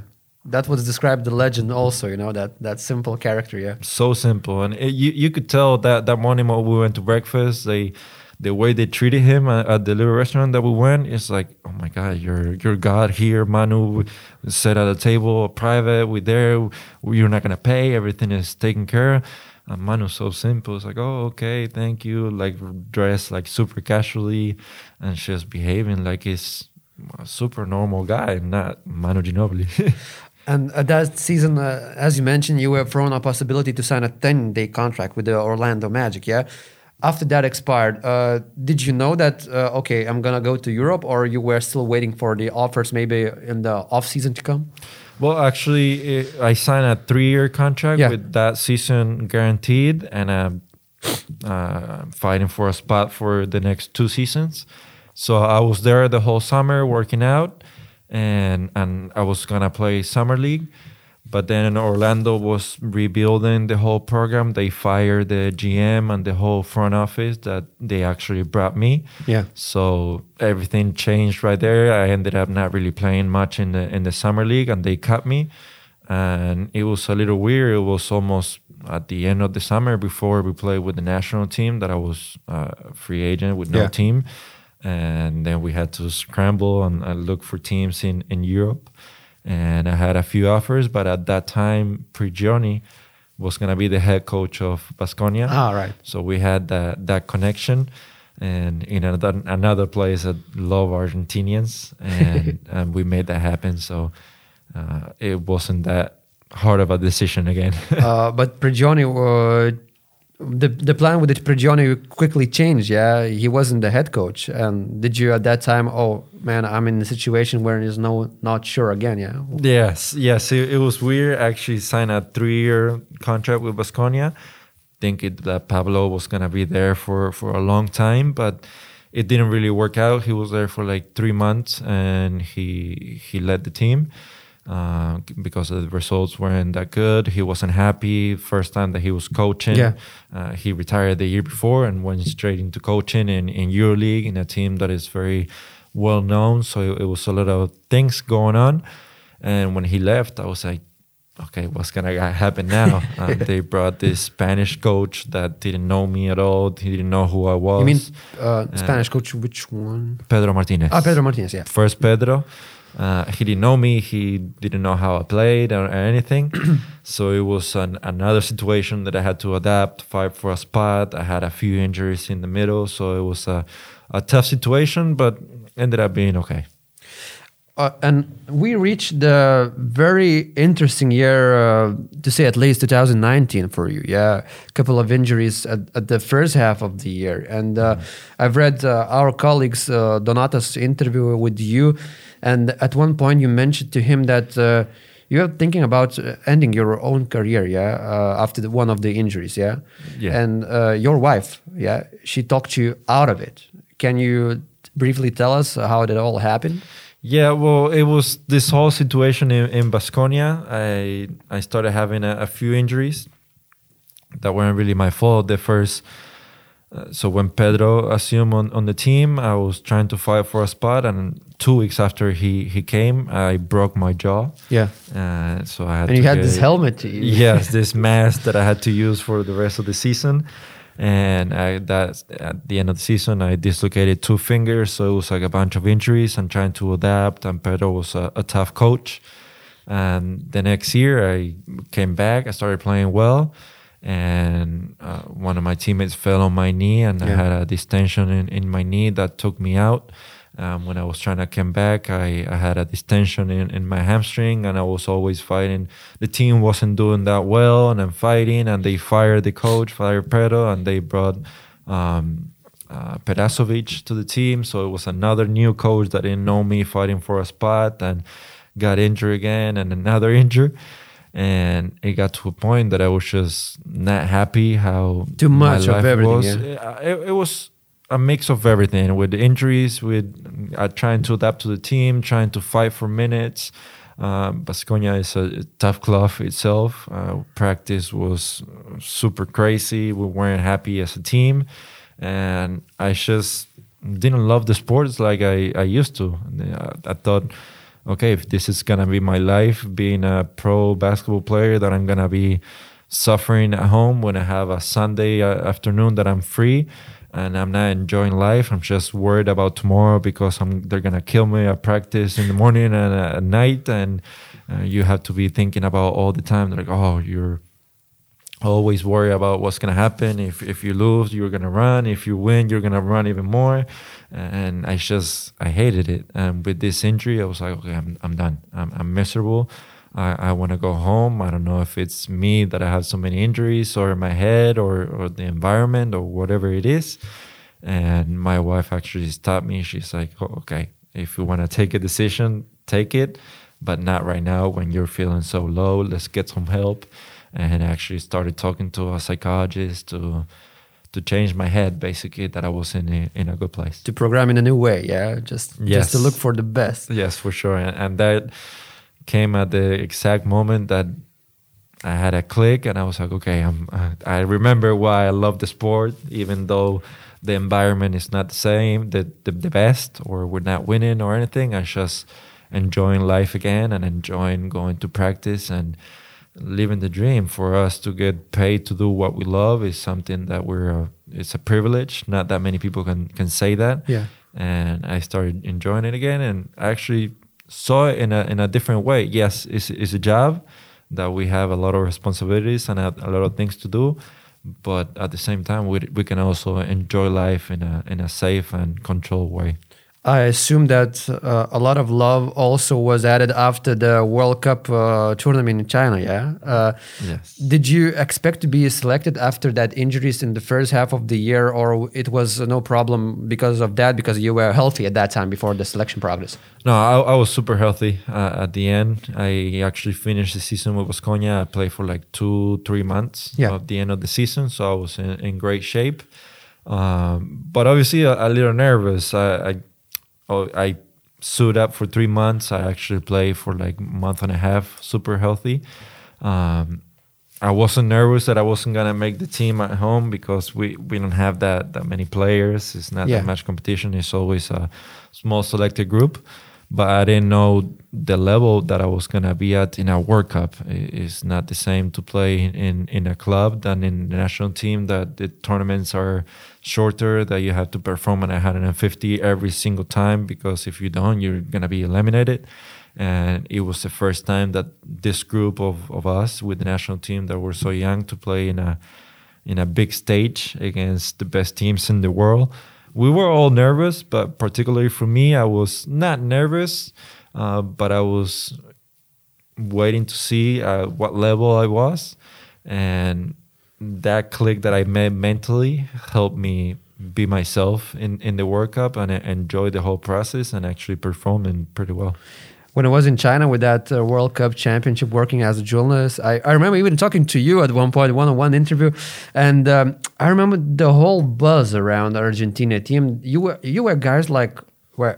that was described the legend also. You know that that simple character. Yeah. so simple and it, you you could tell that that morning when we went to breakfast they the way they treated him at, at the little restaurant that we went is like oh my god you're you're god here manu sit at a table private we there you're not gonna pay everything is taken care of and Manu's so simple. It's like, oh, okay, thank you. Like dressed like super casually, and just behaving like he's a super normal guy, not Manu Ginobili. And uh, that season, uh, as you mentioned, you were thrown a possibility to sign a 10 day contract with the Orlando Magic, yeah? After that expired, uh, did you know that, uh, okay, I'm going to go to Europe, or you were still waiting for the offers maybe in the off season to come? Well, actually, it, I signed a three-year contract Yeah. with that season guaranteed, and I'm uh, fighting for a spot for the next two seasons. So I was there the whole summer working out, and and I was gonna play summer league. But then Orlando was rebuilding the whole program. They fired the GM and the whole front office that they actually brought me. Yeah. So everything changed right there. I ended up not really playing much in the in the summer league, and they cut me. And it was a little weird. It was almost at the end of the summer before we played with the national team that I was uh, a free agent with no Yeah. team, and then we had to scramble and, and look for teams in in Europe. And I had a few offers, but at that time, Prigioni was going to be the head coach of Baskonia. Ah, right. So we had that that connection, and in another another place that love Argentinians, and and we made that happen. So uh, it wasn't that hard of a decision again. uh, but Prigioni, uh, the the plan with Prigioni quickly changed. Yeah, he wasn't the head coach. And did you at that time? Oh man, I'm in a situation where he's no not sure again. Yeah, yes, yes, it, it was weird. Actually signed a three-year contract with Baskonia, thinking that Pablo was gonna be there for for a long time, but it didn't really work out. He was there for like three months, and he he led the team. Uh, because the results weren't that good, he wasn't happy. First time that he was coaching, Yeah. uh, he retired the year before and went straight into coaching in in EuroLeague in a team that is very well known. So it, it was a lot of things going on. And when he left, I was like, okay, what's gonna happen now? and they brought this Spanish coach that didn't know me at all. He didn't know who I was. you mean uh, Spanish coach? Which one? Pedro Martinez? Ah, Pedro Martinez. Yeah. First Pedro. Uh, he didn't know me. He didn't know how I played or, or anything. so it was an, another situation that I had to adapt, fight for a spot. I had a few injuries in the middle, so it was a, a tough situation, but ended up being okay. Uh, and we reached the very interesting year, uh, to say at least 2019 for you. Yeah, a couple of injuries at, at the first half of the year. And uh, I've read uh, our colleagues uh, Donata's interview with you, and at one point you mentioned to him that uh, you're thinking about ending your own career. Yeah, uh, after the, one of the injuries. Yeah, Yeah. and uh, your wife. Yeah, she talked you out of it. Can you briefly tell us how that all happened? Yeah, well, it was this whole situation in, in Baskonia. I I started having a, a few injuries that weren't really my fault. The first, uh, so when Pedro assumed on, on the team, I was trying to fight for a spot, and two weeks after he he came, I broke my jaw. Yeah. Uh, so I had And to you had this helmet. yes, this mask that I had to use for the rest of the season. And I, that at the end of the season, I dislocated two fingers, so it was like a bunch of injuries and trying to adapt. And Pedro was a, a tough coach. And the next year, I came back. I started playing well, and uh, one of my teammates fell on my knee, and I had a distension in, in my knee that took me out. Um, when I was trying to come back, I, I had a distension in, in my hamstring, and I was always fighting. The team wasn't doing that well, and I'm fighting, and they fired the coach, fired Pedro, and they brought um, uh, Perasovic to the team. So it was another new coach that didn't know me fighting for a spot, and got injured again, and another injury. And it got to a point that I was just not happy how Too much of everything, was. yeah. It, it was a mix of everything with injuries, with uh, trying to adapt to the team, trying to fight for minutes. Um, Baskonia is a tough club itself. Uh, practice was super crazy. We weren't happy as a team, and I just didn't love the sports like I, I used to. I, I thought, okay, if this is gonna be my life, being a pro basketball player, that I'm gonna be suffering at home when I have a Sunday uh, afternoon that I'm free and I'm not enjoying life. I'm just worried about tomorrow because I'm, they're gonna kill me at practice in the morning and at night, and uh, you have to be thinking about all the time. Like, oh, you're always worry about what's gonna happen. If if you lose, you're gonna run. If you win, you're gonna run even more. And I just I hated it. And with this injury, I was like, okay, I'm I'm done. I'm, I'm miserable. I, I want to go home. I don't know if it's me that I have so many injuries or my head or, or the environment or whatever it is. And my wife actually stopped me. She's like, oh, okay, if you want to take a decision, take it, but not right now when you're feeling so low. Let's get some help. And actually started talking to a psychologist to to change my head basically that I was in a, in a good place. To program in a new way, yeah, just Yes. just to look for the best. Yes, for sure. And, and that came at the exact moment that I had a click, and I was like, okay, I'm. I remember why I love the sport, even though the environment is not the same, the, the the best, or we're not winning or anything. I just enjoying life again and enjoying going to practice and living the dream. For us to get paid to do what we love is something that we're. Uh, it's a privilege. Not that many people can can say that Yeah. and I started enjoying it again. And I actually saw it in a in a different way. Yes, it's it's a job that we have a lot of responsibilities and a, a lot of things to do, but at the same time, we we can also enjoy life in a in a safe and controlled way. I assume that uh, a lot of love also was added after the World Cup uh, tournament in China. Yeah. Uh, Yes. Did you expect to be selected after that injuries in the first half of the year, or it was no problem because of that because you were healthy at that time before the selection progress? No, I, I was super healthy uh, at the end. I actually finished the season with Baskonia. I played for like two, three months Yeah. at the end of the season, so I was in, in great shape. Um, but obviously, a, a little nervous. I, I, oh, I suit up for three months. I actually played for like a month and a half, super healthy. Um, I wasn't nervous that I wasn't gonna make the team at home because we, we don't have that that many players. It's not Yeah. that much competition. It's always a small selected group. But I didn't know the level that I was gonna be at in a World Cup. It's not the same to play in in a club than in the national team. That the tournaments are shorter. That you have to perform at 150 every single time because if you don't, you're gonna be eliminated and it was the first time that this group of, of us with the national team that were so young to play in a in a big stage against the best teams in the world. We were all nervous, but particularly for me, I was not nervous, uh, but I was waiting to see uh, what level I was, and that click that I made mentally helped me be myself in, in the World Cup and enjoy the whole process and actually performing pretty well. When I was in China with that uh, World Cup championship working as a journalist, I, I remember even talking to you at one point, one on one interview. And um, I remember the whole buzz around the Argentina team. You were, you were guys like, were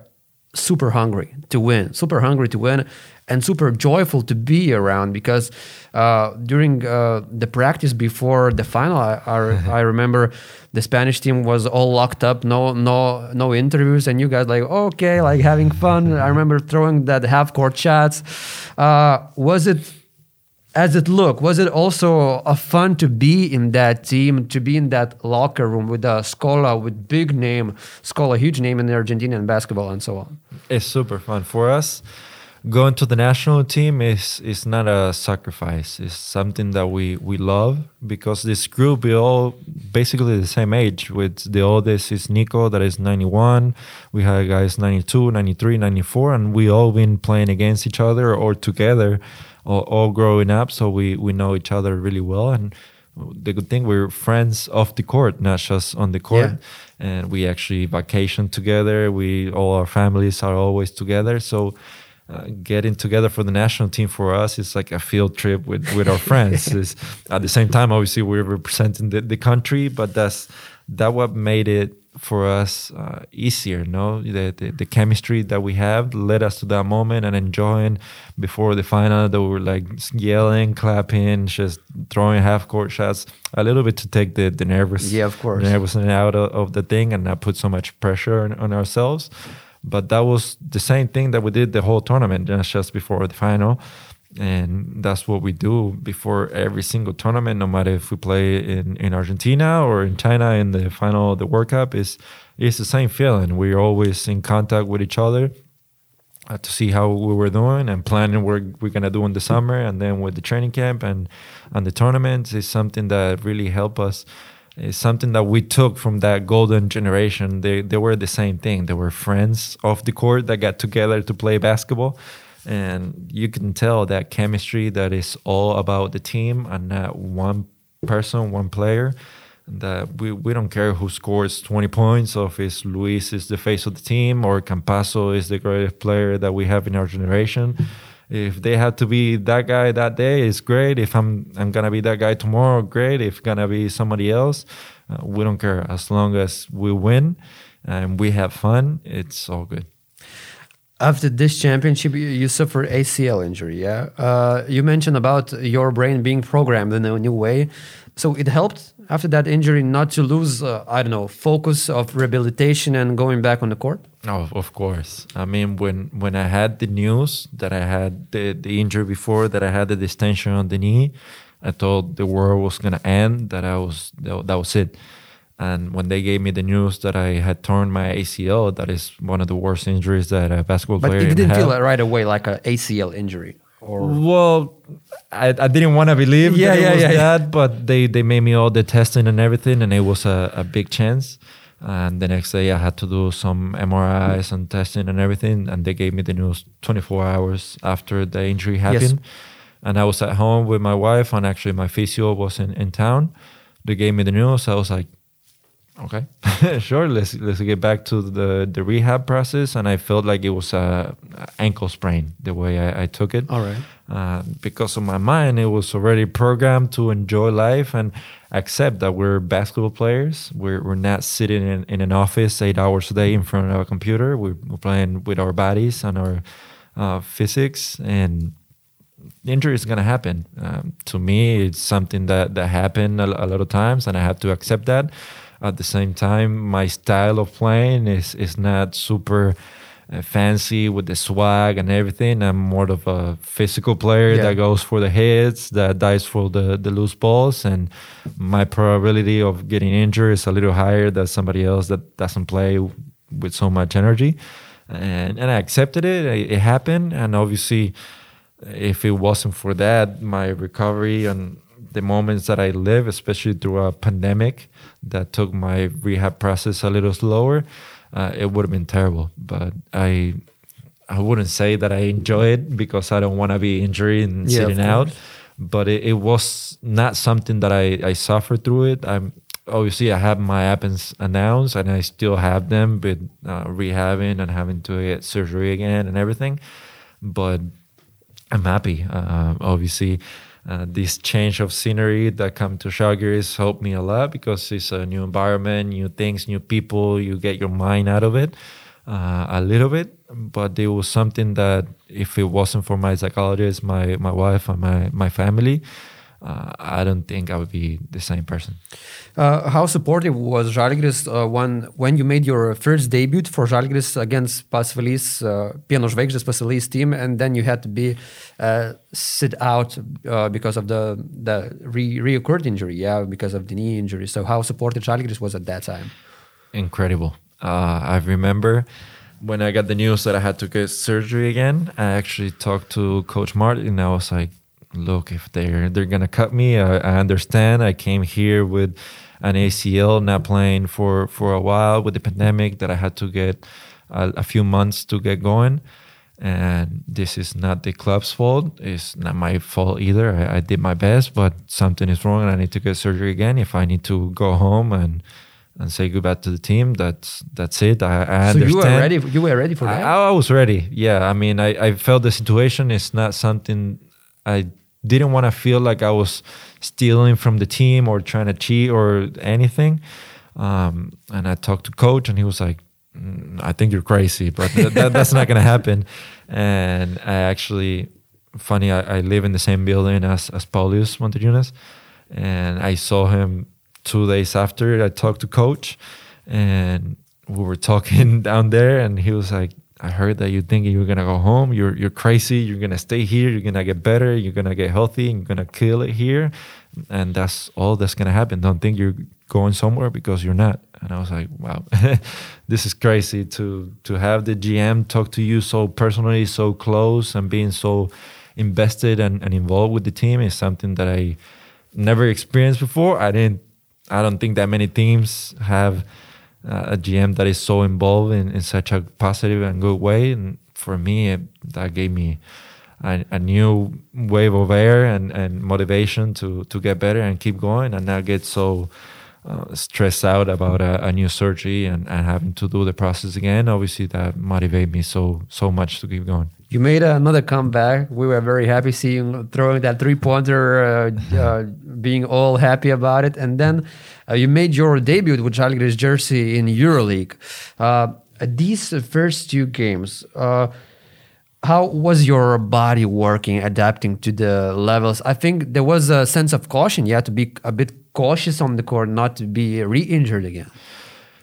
super hungry to win, super hungry to win, and super joyful to be around because uh, during uh, the practice before the final, I, I, I remember the Spanish team was all locked up, no no no interviews, and you guys like okay, like having fun. I remember throwing that half court shots. Uh, was it? As it looked, was it also a fun to be in that team, to be in that locker room with a Scola, with big name, Scola, huge name in the Argentinian basketball and so on? It's super fun for us. Going to the national team is is not a sacrifice. It's something that we we love because this group we all basically the same age. With the oldest is Nico that is 91. We have guys 92, 93, 94 and we all been playing against each other or together all, all growing up so we we know each other really well and the good thing we're friends off the court, not just on the court Yeah. and we actually vacation together. We all our families are always together. So uh, getting together for the national team for us is like a field trip with with our friends. It's- at the same time, obviously, we're representing the, the country, but that's that what made it for us uh, easier. No, the, the the chemistry that we have led us to that moment and enjoying before the final. They were like yelling, clapping, just throwing half court shots, a little bit to take the the nervous Yeah, of course. nervousness out of, of the thing and not put so much pressure on, on ourselves. But that was the same thing that we did the whole tournament, just before the final. And that's what we do before every single tournament, no matter if we play in, in Argentina or in China in the final the World Cup, is it's the same feeling. We're always in contact with each other uh, to see how we were doing and planning what we're gonna do in the summer, and then with the training camp and and the tournaments is something that really helped us. It's something that we took from that golden generation. They they were the same thing. They were friends off the court that got together to play basketball and you can tell that chemistry that is all about the team and not one person, one player. That we, we don't care who scores 20 points, or if Luis is the face of the team, or Campazzo is the greatest player that we have in our generation. If they have to be that guy that day, it's great. If I'm I'm gonna be that guy tomorrow, great. If gonna be somebody else, uh, we don't care. As long as we win and we have fun, it's all good after this championship you suffered acl injury yeah uh, you mentioned about your brain being programmed in a new way so it helped after that injury not to lose uh, i don't know focus of rehabilitation and going back on the court oh of course i mean when when i had the news that i had the, the injury before that i had the distension on the knee i thought the world was going to end that i was that, that was it and when they gave me the news that I had torn my ACL, that is one of the worst injuries that a basketball but player. But it didn't feel right away like an ACL injury. Or well, I, I didn't want to believe yeah, that yeah, it was yeah, that, yeah. but they, they made me all the testing and everything, and it was a, a big chance. And the next day, I had to do some MRIs and testing and everything, and they gave me the news 24 hours after the injury happened. Yes. And I was at home with my wife, and actually my physio was in, in town. They gave me the news. I was like, okay. Sure let's let's get back to the the rehab process and i felt like it was a ankle sprain the way i, I took it. All right. Uh, because of my mind it was already programmed to enjoy life and accept that we're basketball players. We're, we're not sitting in, in an office eight hours a day in front of a computer. We're, we're playing with our bodies and our uh, physics and injury is going to happen. Um, to me it's something that that happened a, a lot of times and i have to accept that at the same time, my style of playing is is not super uh, fancy with the swag and everything. I'm more of a physical player yeah. that goes for the hits, that dies for the the loose balls, and my probability of getting injured is a little higher than somebody else that doesn't play with so much energy. And and I accepted it. It, it happened, and obviously, if it wasn't for that, my recovery and the moments that I live, especially through a pandemic that took my rehab process a little slower, uh, it would have been terrible. But I I wouldn't say that I enjoy it because I don't want to be injured and yeah, sitting out. But it, it, was not something that I, I suffered through it. I'm obviously I have my happens announced and I still have them, but uh, rehabbing and having to get surgery again and everything. But I'm happy. Uh, obviously, uh, this change of scenery that come to Žalgiris helped me a lot because it's a new environment, new things, new people. You get your mind out of it uh, a little bit, but it was something that if it wasn't for my psychologist, my my wife, and my my family, uh, I don't think I would be the same person. Uh, how supportive was Žalgiris uh, when when you made your first debut for Žalgiris against Pasvalys, uh, Pieno Žvaigždės team, and then you had to be uh, sit out uh, because of the the re reoccurred injury, yeah, because of the knee injury. So how supportive Žalgiris was at that time? Incredible. Uh, I remember when I got the news that I had to get surgery again. I actually talked to Coach Martin, and I was like look, if they're they're gonna cut me, I, I understand. I came here with an ACL, not playing for for a while with the pandemic that I had to get a, a few months to get going. And this is not the club's fault. It's not my fault either. I, I did my best, but something is wrong, and I need to get surgery again. If I need to go home and and say goodbye to the team. That's that's it. I, I so understand. you were ready. You were ready for that. I, I was ready. Yeah. I mean, I, I felt the situation is not something I didn't want to feel like I was stealing from the team or trying to cheat or anything. Um, and I talked to coach, and he was like, mm, "I think you're crazy, but th- that, that's not gonna happen." And I actually, funny, I, I, live in the same building as as Paulius Motiejunas, and I saw him two days after. I talked to coach, and we were talking down there, and he was like, "I heard that you think you're gonna go home. You're you're crazy. You're gonna stay here. You're gonna get better. You're gonna get healthy. You're gonna kill it here, and that's all that's gonna happen. Don't think you're going somewhere because you're not." And I was like, "Wow, this is crazy to to have the GM talk to you so personally, so close, and being so invested and, and involved with the team is something that I never experienced before. I didn't. I don't think that many teams have." Uh, a GM that is so involved in, in such a positive and good way. And for me, it, that gave me a, a, new wave of air and, and motivation to, to get better and keep going and not get so uh, stressed out about a, a, new surgery and, and having to do the process again. Obviously, that motivated me so so much to keep going. You made another comeback. We were very happy seeing throwing that three pointer, uh, uh, being all happy about it. And then uh, you made your debut with Žalgiris jersey in EuroLeague. Uh, these first two games, uh, how was your body working, adapting to the levels? I think there was a sense of caution. You had to be a bit cautious on the court, not to be re-injured again.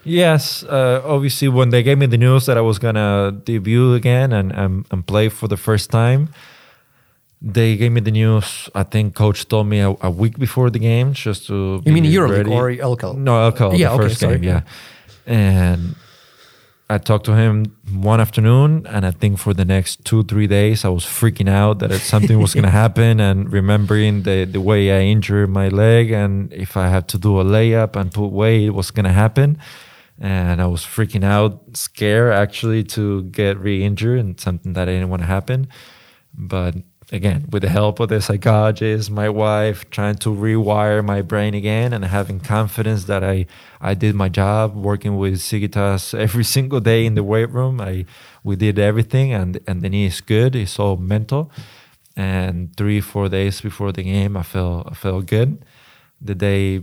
Yes, uh, obviously, when they gave me the news that I was gonna debut again and, and, and play for the first time, they gave me the news. I think coach told me a, a week before the game just to. You mean EuroLeague or LKL? No, LKL. yeah, the first okay, game. Yeah, and I talked to him one afternoon, and I think for the next two three days I was freaking out that something was gonna happen, and remembering the the way I injured my leg, and if I had to do a layup and put weight, what's gonna happen and I was freaking out, scared actually to get re-injured and something that I didn't want to happen. But again, with the help of the psychologist, my wife, trying to rewire my brain again and having confidence that I I did my job, working with Sigitas every single day in the weight room. I we did everything, and and the knee is good. It's all mental. And three four days before the game, I felt I felt good. The day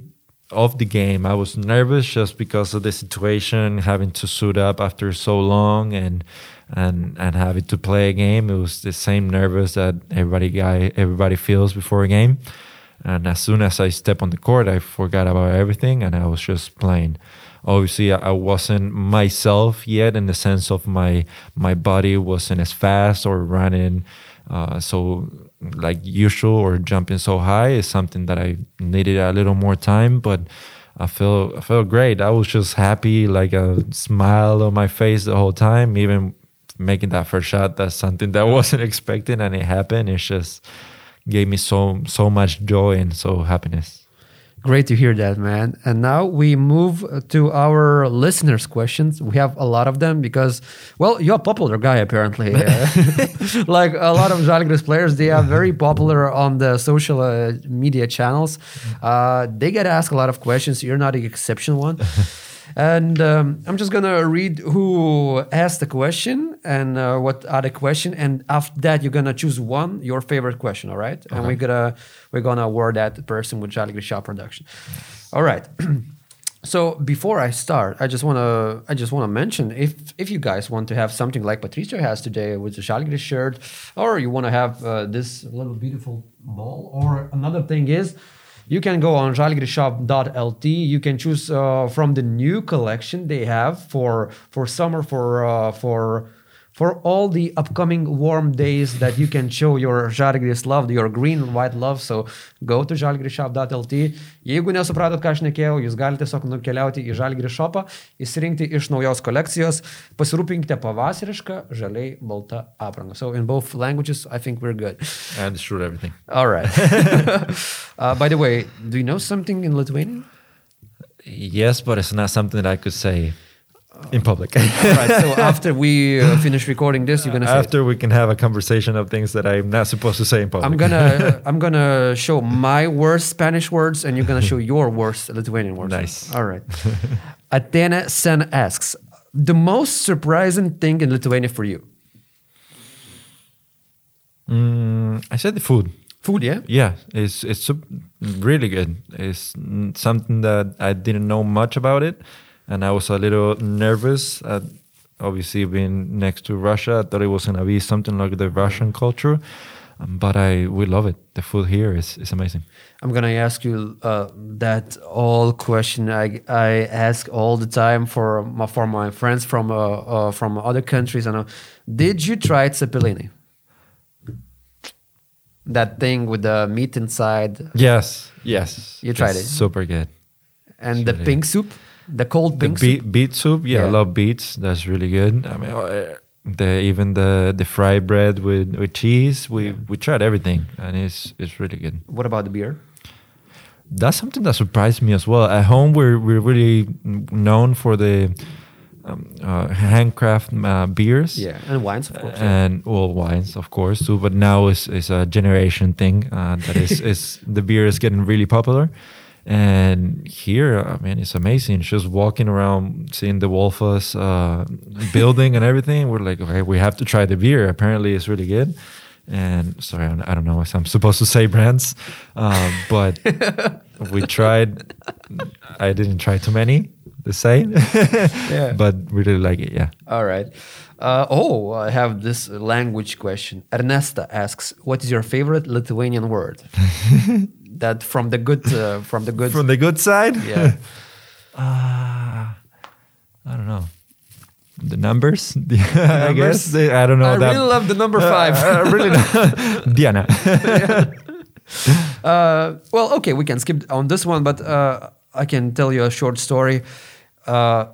of the game. I was nervous just because of the situation, having to suit up after so long and and and having to play a game. It was the same nervous that everybody guy everybody feels before a game. And as soon as I step on the court, I forgot about everything and I was just playing. Obviously, I wasn't myself yet in the sense of my my body wasn't as fast or running uh, so like usual or jumping so high is something that I needed a little more time, but I feel I felt great. I was just happy, like a smile on my face the whole time. Even making that first shot, that's something that I wasn't expecting, and it happened. It just gave me so so much joy and so happiness. Great to hear that, man. And now we move to our listeners' questions. We have a lot of them because, well, you're a popular guy apparently. like a lot of Žalgiris players, they are very popular on the social uh, media channels. Uh, they get asked a lot of questions. You're not the exception one. And um, I'm just gonna read who asked the question and uh, what are the question, and after that you're gonna choose one your favorite question, all right? And we're gonna we're gonna award that person with Žalgiris Shop Production. All right. so before I start, I just wanna I just wanna mention if if you guys want to have something like Patricio has today with the Žalgiris shirt, or you wanna have uh, this little beautiful ball, or another thing is you can go on žalgirisshop.lt you can choose uh, from the new collection they have for for summer for uh, for for all the upcoming warm days that you can show your Žalgiris love, your green and white love. So go to žalgirisshop.lt. Jeigu nesupratot, ką aš nekėjau, jūs galite tiesiog nukeliauti į Žalgiris shopą, įsirinkti iš naujos kolekcijos, pasirūpinkite pavasarišką, žaliai baltą aprangą. So in both languages, I think we're good. I understood everything. All right. uh, by the way, do you know something in Lithuanian? Yes, but it's not something that I could say in public. Right. So after we uh, finish recording this, you're gonna say it. After we can have a conversation of things that I'm not supposed to say in public. I'm gonna I'm gonna show my worst Spanish words, and you're gonna show your worst Lithuanian words. Nice. All right. Athena Sen asks the most surprising thing in Lithuania for you. Mm, I said the food. Food, yeah. Yeah, it's it's really good. It's something that I didn't know much about it, and I was a little nervous. At obviously, being next to Russia, I thought it was gonna be something like the Russian culture. Um, but I we love it. The food here is is amazing. I'm gonna ask you uh, that all question I I ask all the time for my for my friends from uh, uh, from other countries. I know. Did you try cepelini? That thing with the meat inside Yes, yes. You tried It's it? Super good. and the Sure. pink soup, the cold The beet, soup. beet soup, yeah, I love beets. That's really good. I mean, uh, the even the the fried bread with, with cheese. We we tried everything, and it's it's really good. What about the beer? That's something that surprised me as well. At home, we're we're really known for the um, uh, handcraft uh, beers. Yeah, and wines, of course. yeah. and well wines of course too but now is is a generation thing uh, that is is the beer is getting really popular and here i mean it's amazing just walking around seeing the Volfas uh, building and everything we're like okay we have to try the beer apparently it's really good and sorry i don't- know if i'm supposed to say brands uh, but we tried i didn't try too many the same, Yeah. but we really like it yeah All right. Uh, oh, I have this language question. Ernesta asks, "What is your favorite Lithuanian word?" that from the good, uh, from the good. from the good side yeah. Uh, I don't know. The numbers? I Numbers? guess. They- I don't know I that. really love the number five. Uh, I really don't. Diana. Uh, well, okay, we can skip on this one, but uh, I can tell you a short story. Uh,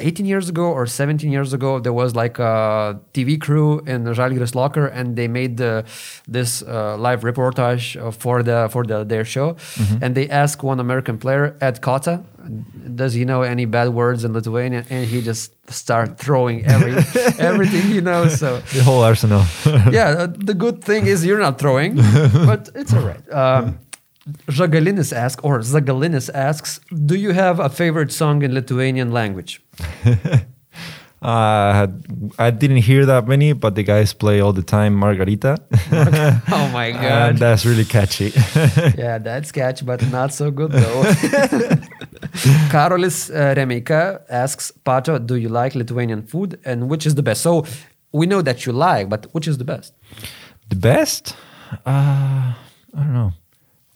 18 years ago or 17 years ago, there was like a TV crew in Žalgiris Locker, and they made the, this uh, live reportage uh, for the for the, their show. And they asked one American player, Ed Cota, does he know any bad words in Lithuanian? And he just started throwing every everything he knows. So the whole arsenal. yeah, uh, the good thing is you're not throwing, but it's all right. Um, Žagalinis asks, or Zagalinis asks, do you have a favorite song in Lithuanian language? Uh, I didn't hear that many, but the guys play all the time Margarita. oh my and god. that's really catchy. yeah, that's catchy, but not so good though. Karolis uh, Remeika asks, Pato, do you like Lithuanian food and which is the best? So we know that you like, but which is the best? the best? Uh, I don't know.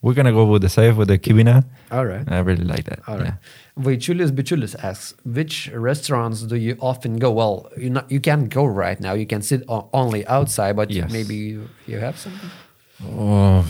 We're going to go with the safe with the kibina. All right. I really like that. All right. yeah. Vaichulis Bichulis asks, which restaurants do you often go? Well, you not, you can't go right now. You can sit only outside, but Yes. maybe you, you have something. Oh,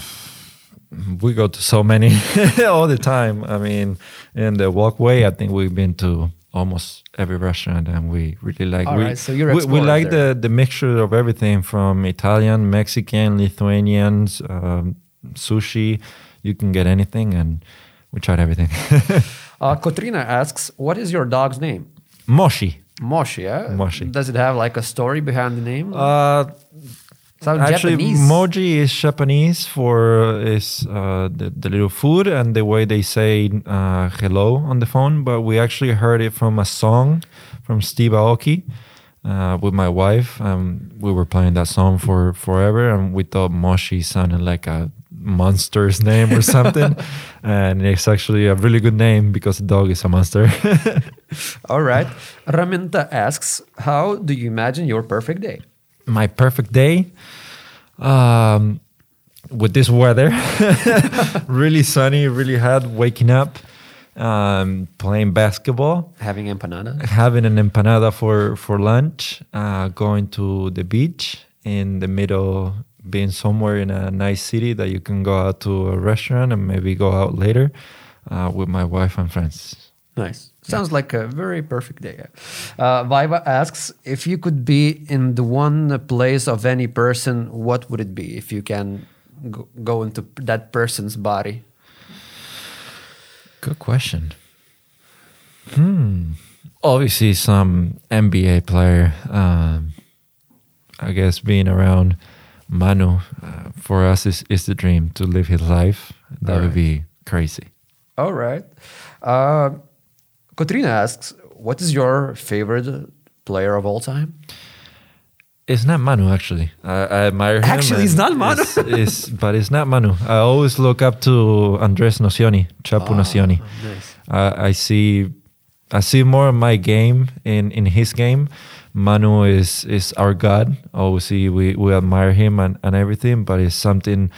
we go to so many all the time. I mean, in the walkway, I think we've been to almost every restaurant, and we really like. All we, right, so you're we, we like there. the the mixture of everything from Italian, Mexican, Lithuanians, um, sushi. You can get anything, and we tried everything. Uh, Kotrina asks, what is your dog's name? Moshi. Moshi, yeah? Moshi. Does it have like a story behind the name? Uh, Sounds Actually, Japanese. moji is Japanese for is uh, the, the little food and the way they say uh, hello on the phone. But we actually heard it from a song from Steve Aoki uh, with my wife. Um, we were playing that song for forever, and we thought Moshi sounded like a monster's name or something. and it's actually a really good name because the dog is a monster. All right. Raminta asks, how do you imagine your perfect day? my perfect day um, with this weather really sunny really hot waking up um, playing basketball Having empanada? having an empanada for for lunch uh, going to the beach in the middle being somewhere in a nice city that you can go out to a restaurant and maybe go out later uh, with my wife and friends Nice. Sounds like a very perfect day. Uh, Viva asks if you could be in the one place of any person, what would it be? If you can go, into that person's body. Good question. Hmm. Obviously, some NBA player. Um, I guess being around Manu uh, for us is, is the dream to live his life. That All would be crazy. All right. Uh, Katrina asks, what is your favorite player of all time? It's not Manu actually. I, I admire him. Actually, it's not Manu. it's- it's- but it's not Manu. I always look up to Andres Nocioni, Chapu Nocioni. nice. Uh, I see, I see more of my game in in his game. Manu is is our God. Obviously, we, we admire him and, and everything, but it's something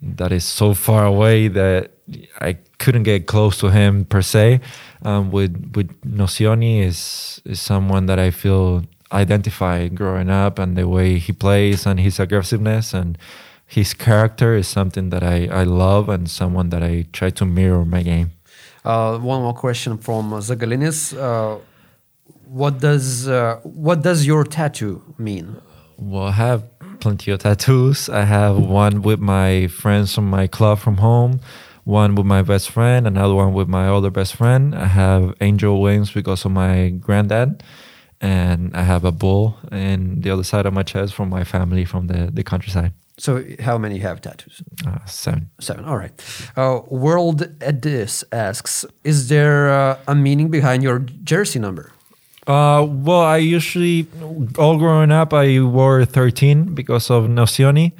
that is so far away that I couldn't get close to him per se. Um, with with Nocioni is is someone that I feel identified growing up, and the way he plays and his aggressiveness and his character is something that I, I love and someone that I try to mirror my game. Uh, one more question from Zagalinis. Uh, what does uh, what does your tattoo mean? Well, I have plenty of tattoos. I have one with my friends from my club from home, one with my best friend, another one with my other best friend. I have angel wings because of my granddad, and I have a bull in the other side of my chest from my family from the, the countryside. So, how many have tattoos? Uh, seven. Seven. All right. Uh, World Edis asks Is there uh, a meaning behind your jersey number? Uh, well, I usually, all growing up, I wore 13 because of Nocioni.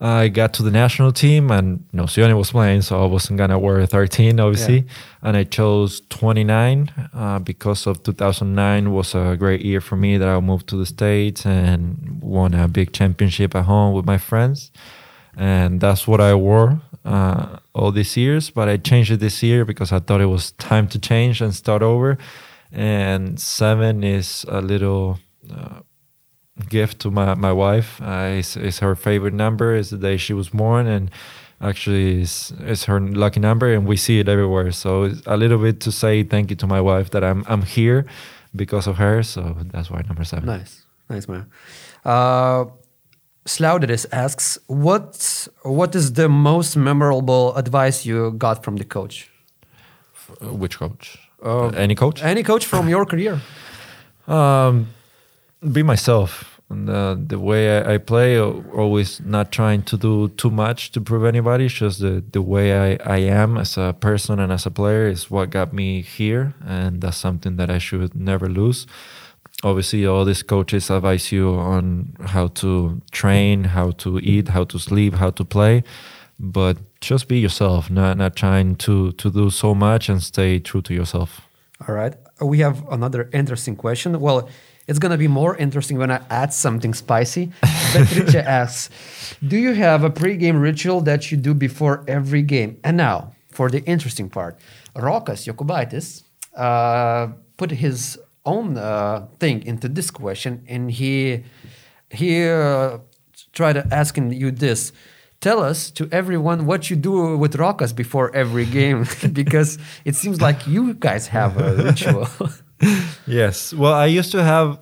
I got to the national team and Nocioni was playing, so I wasn't going to wear 13, obviously. Yeah. And I chose 29 uh, because of 2009 was a great year for me that I moved to the States and won a big championship at home with my friends. And that's what I wore uh, all these years. But I changed it this year because I thought it was time to change and start over and seven is a little uh, gift to my, my wife. Uh, it's, it's her favorite number. It's the day she was born, and actually, it's, it's her lucky number, and we see it everywhere. So it's a little bit to say thank you to my wife that I'm I'm here because of her. So that's why number seven. Nice, nice man. Uh, Slaudidis asks, what what is the most memorable advice you got from the coach? Which coach? Uh, any coach? Any coach from your career? Um, be myself. And, uh, the way I, I, play, always not trying to do too much to prove anybody. It's just the, the way I, I am as a person and as a player is what got me here. And that's something that I should never lose. Obviously, all these coaches advise you on how to train, how to eat, how to sleep, how to play. But just be yourself, not not trying to to do so much and stay true to yourself. All right. We have another interesting question. Well, it's gonna be more interesting when I add something spicy. Beatrice asks, "Do you have a pre-game ritual that you do before every game?" And now for the interesting part, Rokas Jokubaitis uh, put his own uh, thing into this question, and he he uh, tried asking you this tell us to everyone what you do with Rokas before every game because it seems like you guys have a ritual. yes. Well, I used to have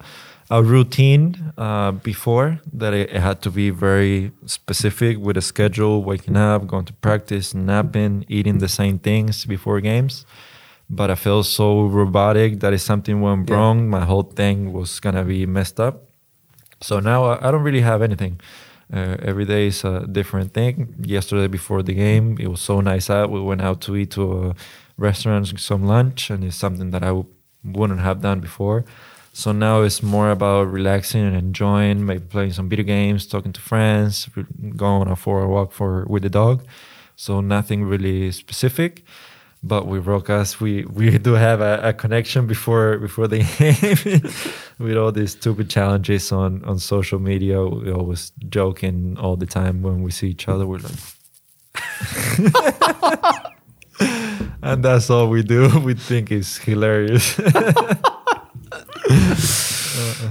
a routine uh, before that it, it, had to be very specific with a schedule, waking up, going to practice, napping, eating the same things before games. But I felt so robotic that if something went yeah. wrong, my whole thing was gonna be messed up. So now I, I don't really have anything. Uh, every day is a different thing. Yesterday before the game, it was so nice out. We went out to eat to a restaurant, some lunch, and it's something that I w- wouldn't have done before. So now it's more about relaxing and enjoying, maybe playing some video games, talking to friends, going on for a walk for with the dog. So nothing really specific but with Rokas, we we do have a, a connection before before the game with all these stupid challenges on on social media. We always joking all the time when we see each other. We're like, and that's all we do. We think is hilarious.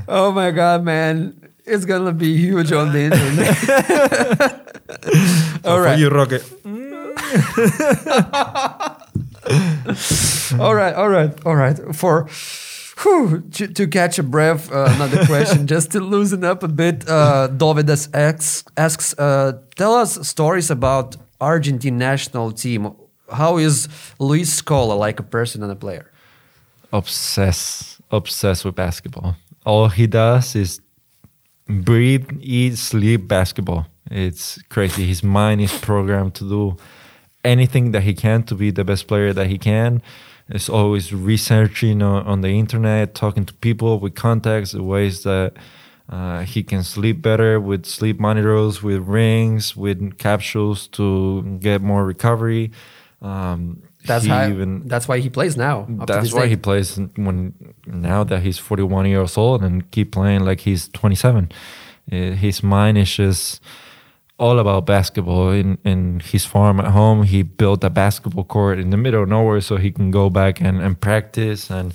oh my god, man! It's gonna be huge on the internet. all right, you rocket. all right, all right, all right. For whew, to, to, catch a breath, uh, another question, just to loosen up a bit. Uh, Dovidas asks, asks uh, tell us stories about Argentine national team. How is Luis Scola like a person and a player? Obsessed, obsessed with basketball. All he does is breathe, eat, sleep basketball. It's crazy. His mind is programmed to do anything that he can to be the best player that he can. Is always researching on, on, the internet, talking to people with contacts, the ways that uh, he can sleep better with sleep monitors, with rings, with capsules to get more recovery. Um, That's how. even that's why he plays now. that's why day. he plays when now that he's 41 years old and keep playing like he's 27 Uh, his mind is just all about basketball in, in his farm at home he built a basketball court in the middle of nowhere so he can go back and, and practice and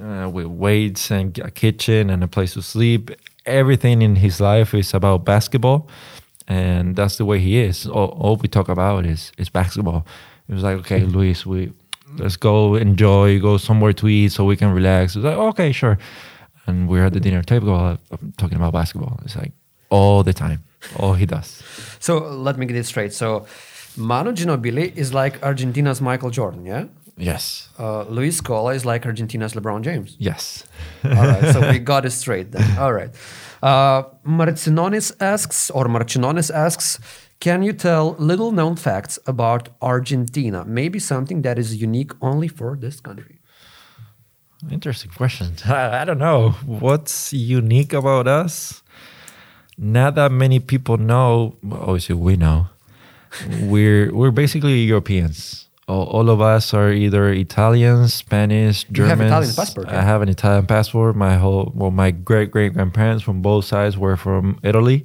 uh, with weights and a kitchen and a place to sleep everything in his life is about basketball and that's the way he is all, all we talk about is is basketball it was like okay luis we let's go enjoy, go somewhere to eat so we can relax. It's like, okay, sure. And we're at the dinner table uh, talking about basketball. It's like all the time, all he does. So let me get it straight. So Manu Ginobili is like Argentina's Michael Jordan, yeah? Yes. Uh, Luis Scola is like Argentina's LeBron James. Yes. All right, so we got it straight then. All right. Uh, Marcinonis asks, or Marcinonis asks, can you tell little known facts about Argentina? Maybe something that is unique only for this country. Interesting question. I, I don't know. What's unique about us? Not that many people know. Obviously, we know. we're we're basically Europeans. All, all of us are either Italians, Spanish, You have Germans. Italian passport, I have an Italian passport. My whole well, my great great grandparents from both sides were from Italy,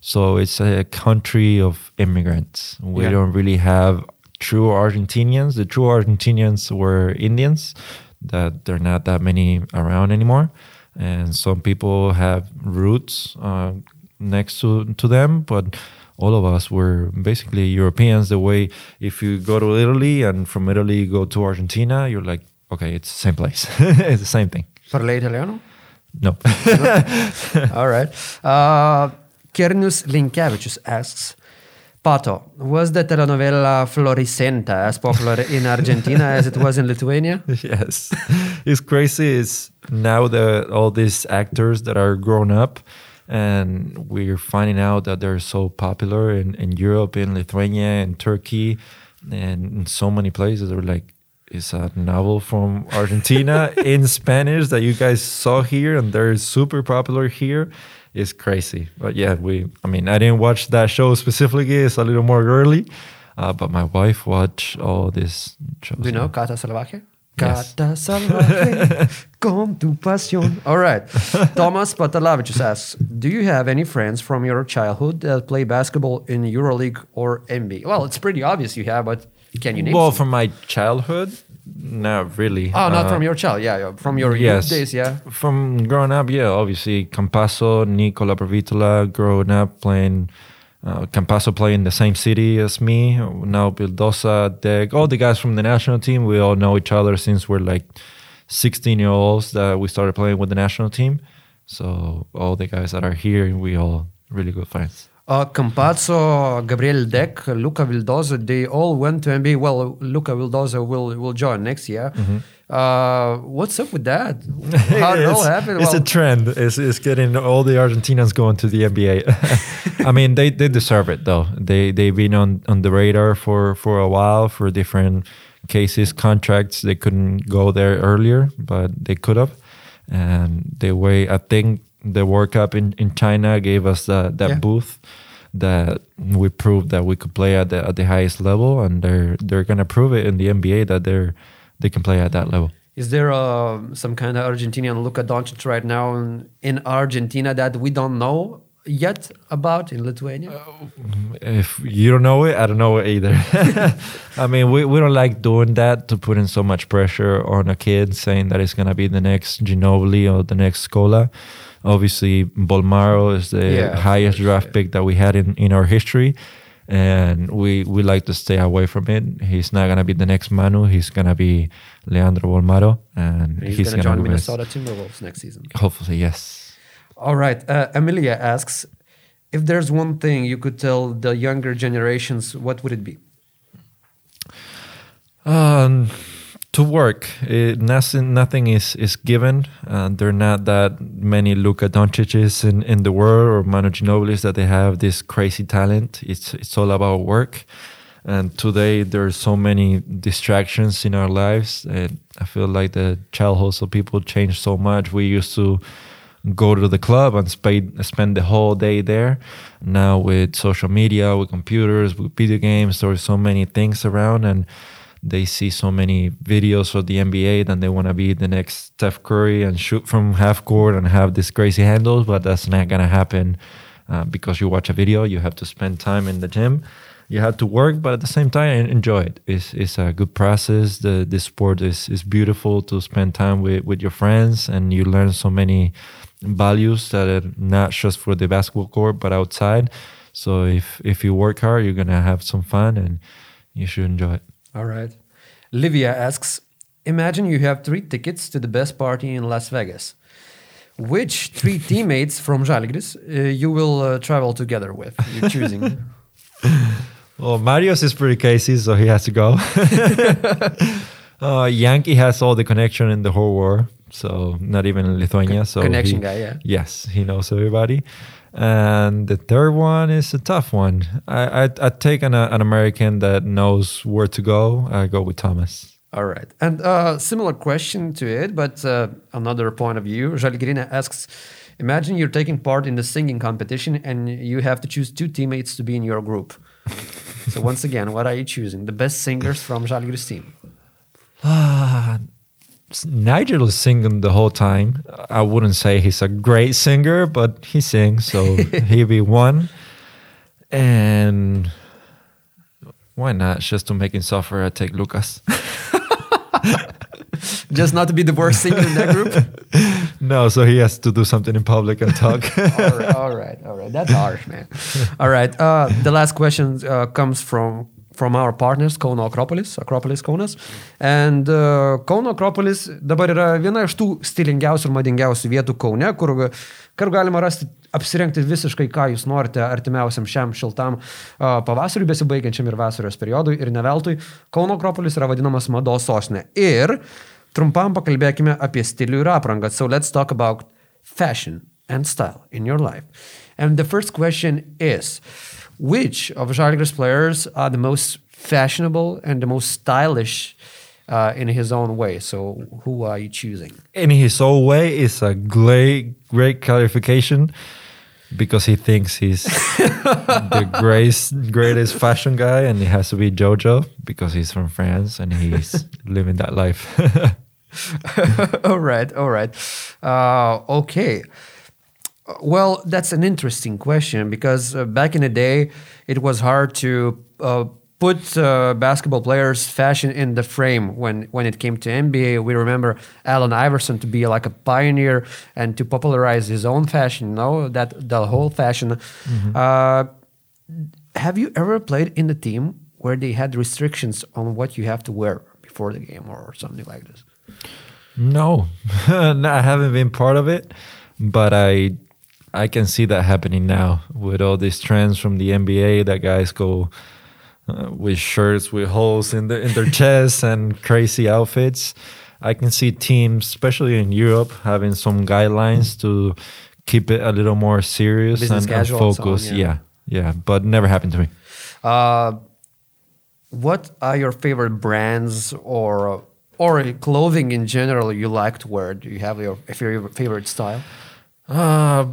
so it's a country of immigrants. We Yeah. don't really have true Argentinians. The true Argentinians were Indians. That there are not that many around anymore, and some people have roots uh, next to to them, but all of us were basically Europeans. The way if you go to Italy and from Italy you go to Argentina, you're like, okay, it's the same place. it's the same thing. Parla italiano? No. All right. Uh, Kernus Linkevichus asks, Pato, was the telenovela Floricienta as popular in Argentina as it was in Lithuania? yes, it's crazy. It's now that all these actors that are grown up, and we're finding out that they're so popular in, in Europe, in Lithuania, in Turkey, and in so many places. They're like, it's a novel from Argentina in Spanish that you guys saw here, and they're super popular here. It's crazy, but yeah, we. I mean, I didn't watch that show specifically. It's a little more early, uh, but my wife watched all these shows. Do you know Gata Salvaje? Yes. Gata Salvaje, con tu pasión. All right. Thomas Patalavicius asks, do you have any friends from your childhood that play basketball in EuroLeague or NBA? Well, it's pretty obvious you have, but can you name Well, some? from my childhood, No, really. Oh, not Uh, from your child. Yeah, yeah. From your yes. youth days, yeah. From growing up, yeah, obviously Campazzo, Nico Laprovittola, growing up playing. Uh, Campazzo playing the same city as me. Now Vildoza, Deck, all the guys from the national team. We all know each other since we're like 16 year olds that we started playing with the national team. So all the guys that are here, we all really good friends. Uh, Campazzo, Gabriel Deck, Luca Vildoza, they all went to NBA. Well, Luca Vildoza will will join next year. Uh, what's up with that? How did it all It's- happen? It's Well, a trend. It's, it's getting all the Argentinians going to the NBA. I mean, they, they deserve it though. They they've been on, on the radar for, for a while for different cases, contracts. They couldn't go there earlier, but they could have. And the way I think the World Cup in, in China gave us that that Yeah. booth that we proved that we could play at the at the highest level, and they're they're gonna prove it in the NBA that they're they can play at that level. is there uh, some kind of Argentinian Luka Doncic right now in, in Argentina that we don't know yet about in Lithuania? Uh, if you don't know it, I don't know it either. I mean, we, we don't like doing that to put in so much pressure on a kid saying that it's going to be the next Ginobili or the next Scola. Obviously, Bolmaro is the Yeah, highest course, draft yeah. pick that we had in, in our history. And we, we like to stay away from it. He's not going to be the next Manu. He's going to be Leandro Bolmaro. And He's, he's, going to gonna join. Minnesota Timberwolves next season. Hopefully, yes. All right. Uh, Amelia asks if there's one thing you could tell the younger generations, what would it be? Um, to work, it, nothing, nothing is, is given. Uh, there are not that many Luka Doncic's in, in the world or Manu Ginobilis that they have this crazy talent. It's it's all about work. And today there are so many distractions in our lives. And I feel like the childhood of people changed so much. We used to go to the club and spend spend the whole day there. Now with social media, with computers, with video games, there's so many things around and they see so many videos of the NBA then they want to be the next Steph Curry and shoot from half court and have these crazy handles, but that's not gonna happen uh, because you watch a video. You have to spend time in the gym. You have to work, but at the same time, enjoy it. It's, it's a good process. The the sport is is beautiful to spend time with with your friends, and you learn so many values that are not just for the basketball court but outside. So if if you work hard, you're gonna have some fun, and you should enjoy it. All right. Livia asks Imagine you have three tickets to the best party in Las Vegas. Which three teammates from Žalgiris uh, you will uh, travel together with? You're choosing. Well, Marius is pretty crazy, so he has to go. uh, Yankee has all the connection in the whole world, so not even in Lithuania. So connection he- guy, yeah. Yes, he knows everybody. And the third one is a tough one. I I I take an, uh, an American that knows where to go. I go with Thomas. All right. And uh, similar question to it, but uh, another point of view. Žalgirina asks Imagine you're taking part in the singing competition and you have to choose two teammates to be in your group. so, once again, what are you choosing? The best singers from Žalgiris team. Nigel is singing the whole time. I wouldn't say he's a great singer, but he sings, so he'll be one. And why not? Just to make him suffer, I take Lucas. Just not to be the worst singer in that group? no, so he has to do something in public and talk. all, right, all right, all right. That's harsh, man. All right. Uh, the last question uh, comes from from our partners Kauno Akropolis, Akropolis Kaunas. And uh, Kauno Akropolis dabar yra viena iš tų stilingiausių ir madingiausių vietų Kaune, kur, kur galima rasti apsirengti visiškai, ką jūs norite artimiausiam šiam šiltam uh, pavasariui besibaigiančiam ir vasaros periodui. Ir ne veltui Kauno Akropolis yra vadinamas mados sostinė. Ir trumpam pakalbėkime apie stilių ir aprangą. So let's talk about fashion and style in your life. And the first question is which of Žalgiris players are the most fashionable and the most stylish uh, in his own way? So who are you choosing? in his own way is a great, great clarification because he thinks he's the greatest, greatest fashion guy, and it has to be Jojo because he's from France and he's living that life. all right, all right. Uh, okay. Well, that's an interesting question because uh, back in the day, it was hard to uh, put uh, basketball players' fashion in the frame when, when it came to NBA. We remember Allen Iverson to be like a pioneer and to popularize his own fashion, you know, that the whole fashion. Uh, have you ever played in a team where they had restrictions on what you have to wear before the game or something like this? no, no, I haven't been part of it, but I I can see that happening now with all these trends from the NBA that guys go uh, with shirts with holes in the in their chests and crazy outfits. I can see teams, especially in Europe, having some guidelines to keep it a little more serious Business and, and casual and so on, focus. yeah. yeah, yeah, but never happened to me. Uh, what are your favorite brands or or clothing in general you like to wear? Do you have your favorite favorite style? Uh,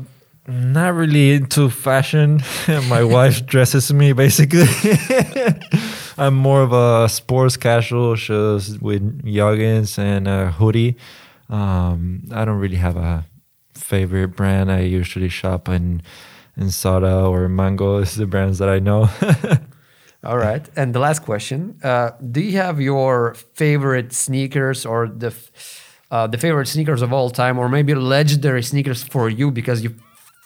not really into fashion. My wife dresses me basically. I'm more of a sports casual, just with joggings and a hoodie. Um, I don't really have a favorite brand. I usually shop in in Zara or Mango is the brands that I know. All right. And the last question: uh, Do you have your favorite sneakers or the f- uh, the favorite sneakers of all time, or maybe legendary sneakers for you because you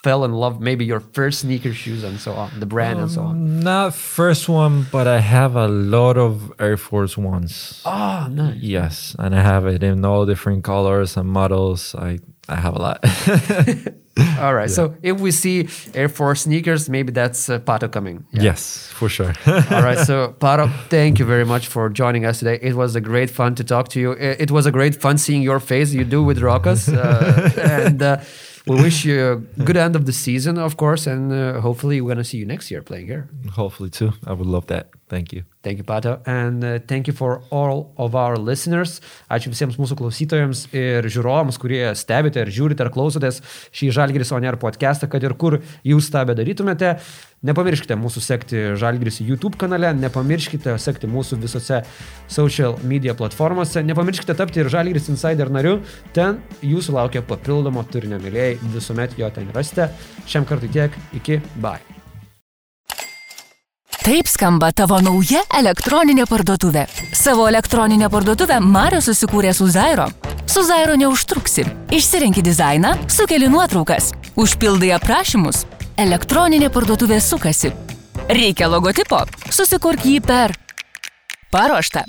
fell in love, maybe your first sneaker shoes and so on, the brand and so on? Not first one, but I have a lot of Air Force Ones. Oh, nice. Yes, and I have it in all different colors and models. I I have a lot. All right. So if we see Air Force sneakers, maybe that's uh, Pato coming. Yeah. Yes, for sure. All right. So, Pato, thank you very much for joining us today. It was a great fun to talk to you. It it was a great fun seeing your face you do with Rokas. Uh, and uh, we wish you a good end of the season, of course. And uh, hopefully, we're going to see you next year playing here. Hopefully too. I would love that. Thank you. Thank you, Pato. And uh, thank you for all of our listeners. Ačiū visiems mūsų klausytojams ir žiūrovams, kurie stebite ir žiūrite ar klausotės šį Žalgiris Oner podcastą, kad ir kur jūs tą bedarytumėte. Nepamirškite mūsų sekti Žalgiris YouTube kanale, nepamirškite sekti mūsų visose social media platformose, nepamirškite tapti ir Žalgiris Insider nariu. Ten jūsų laukia papildomo turinio mėlyjei, visuomet jo ten rasite. Šiam kartui tiek, iki, bye. Taip skamba tavo nauja elektroninė parduotuvė. Savo elektroninę parduotuvę Mario susikūrė su Zairo. Su Zairo neužtruksi. Išsirenki dizainą, sukeli nuotraukas, užpildai aprašymus. Elektroninė parduotuvė sukasi. Reikia logotipo, susikurk jį per paruoštą.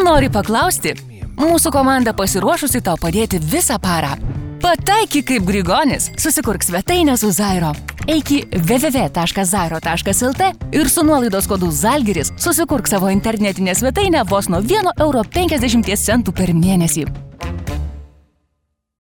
Nori paklausti? Mūsų komanda pasiruošusi tau padėti visą parą. Pataiky kaip Grigonis, susikurk svetainę su Zairo. Eik į www.zairo.lt ir su nuolaidos kodu Zalgiris susikurk savo internetinę svetainę vos nuo 1,50 euro per mėnesį.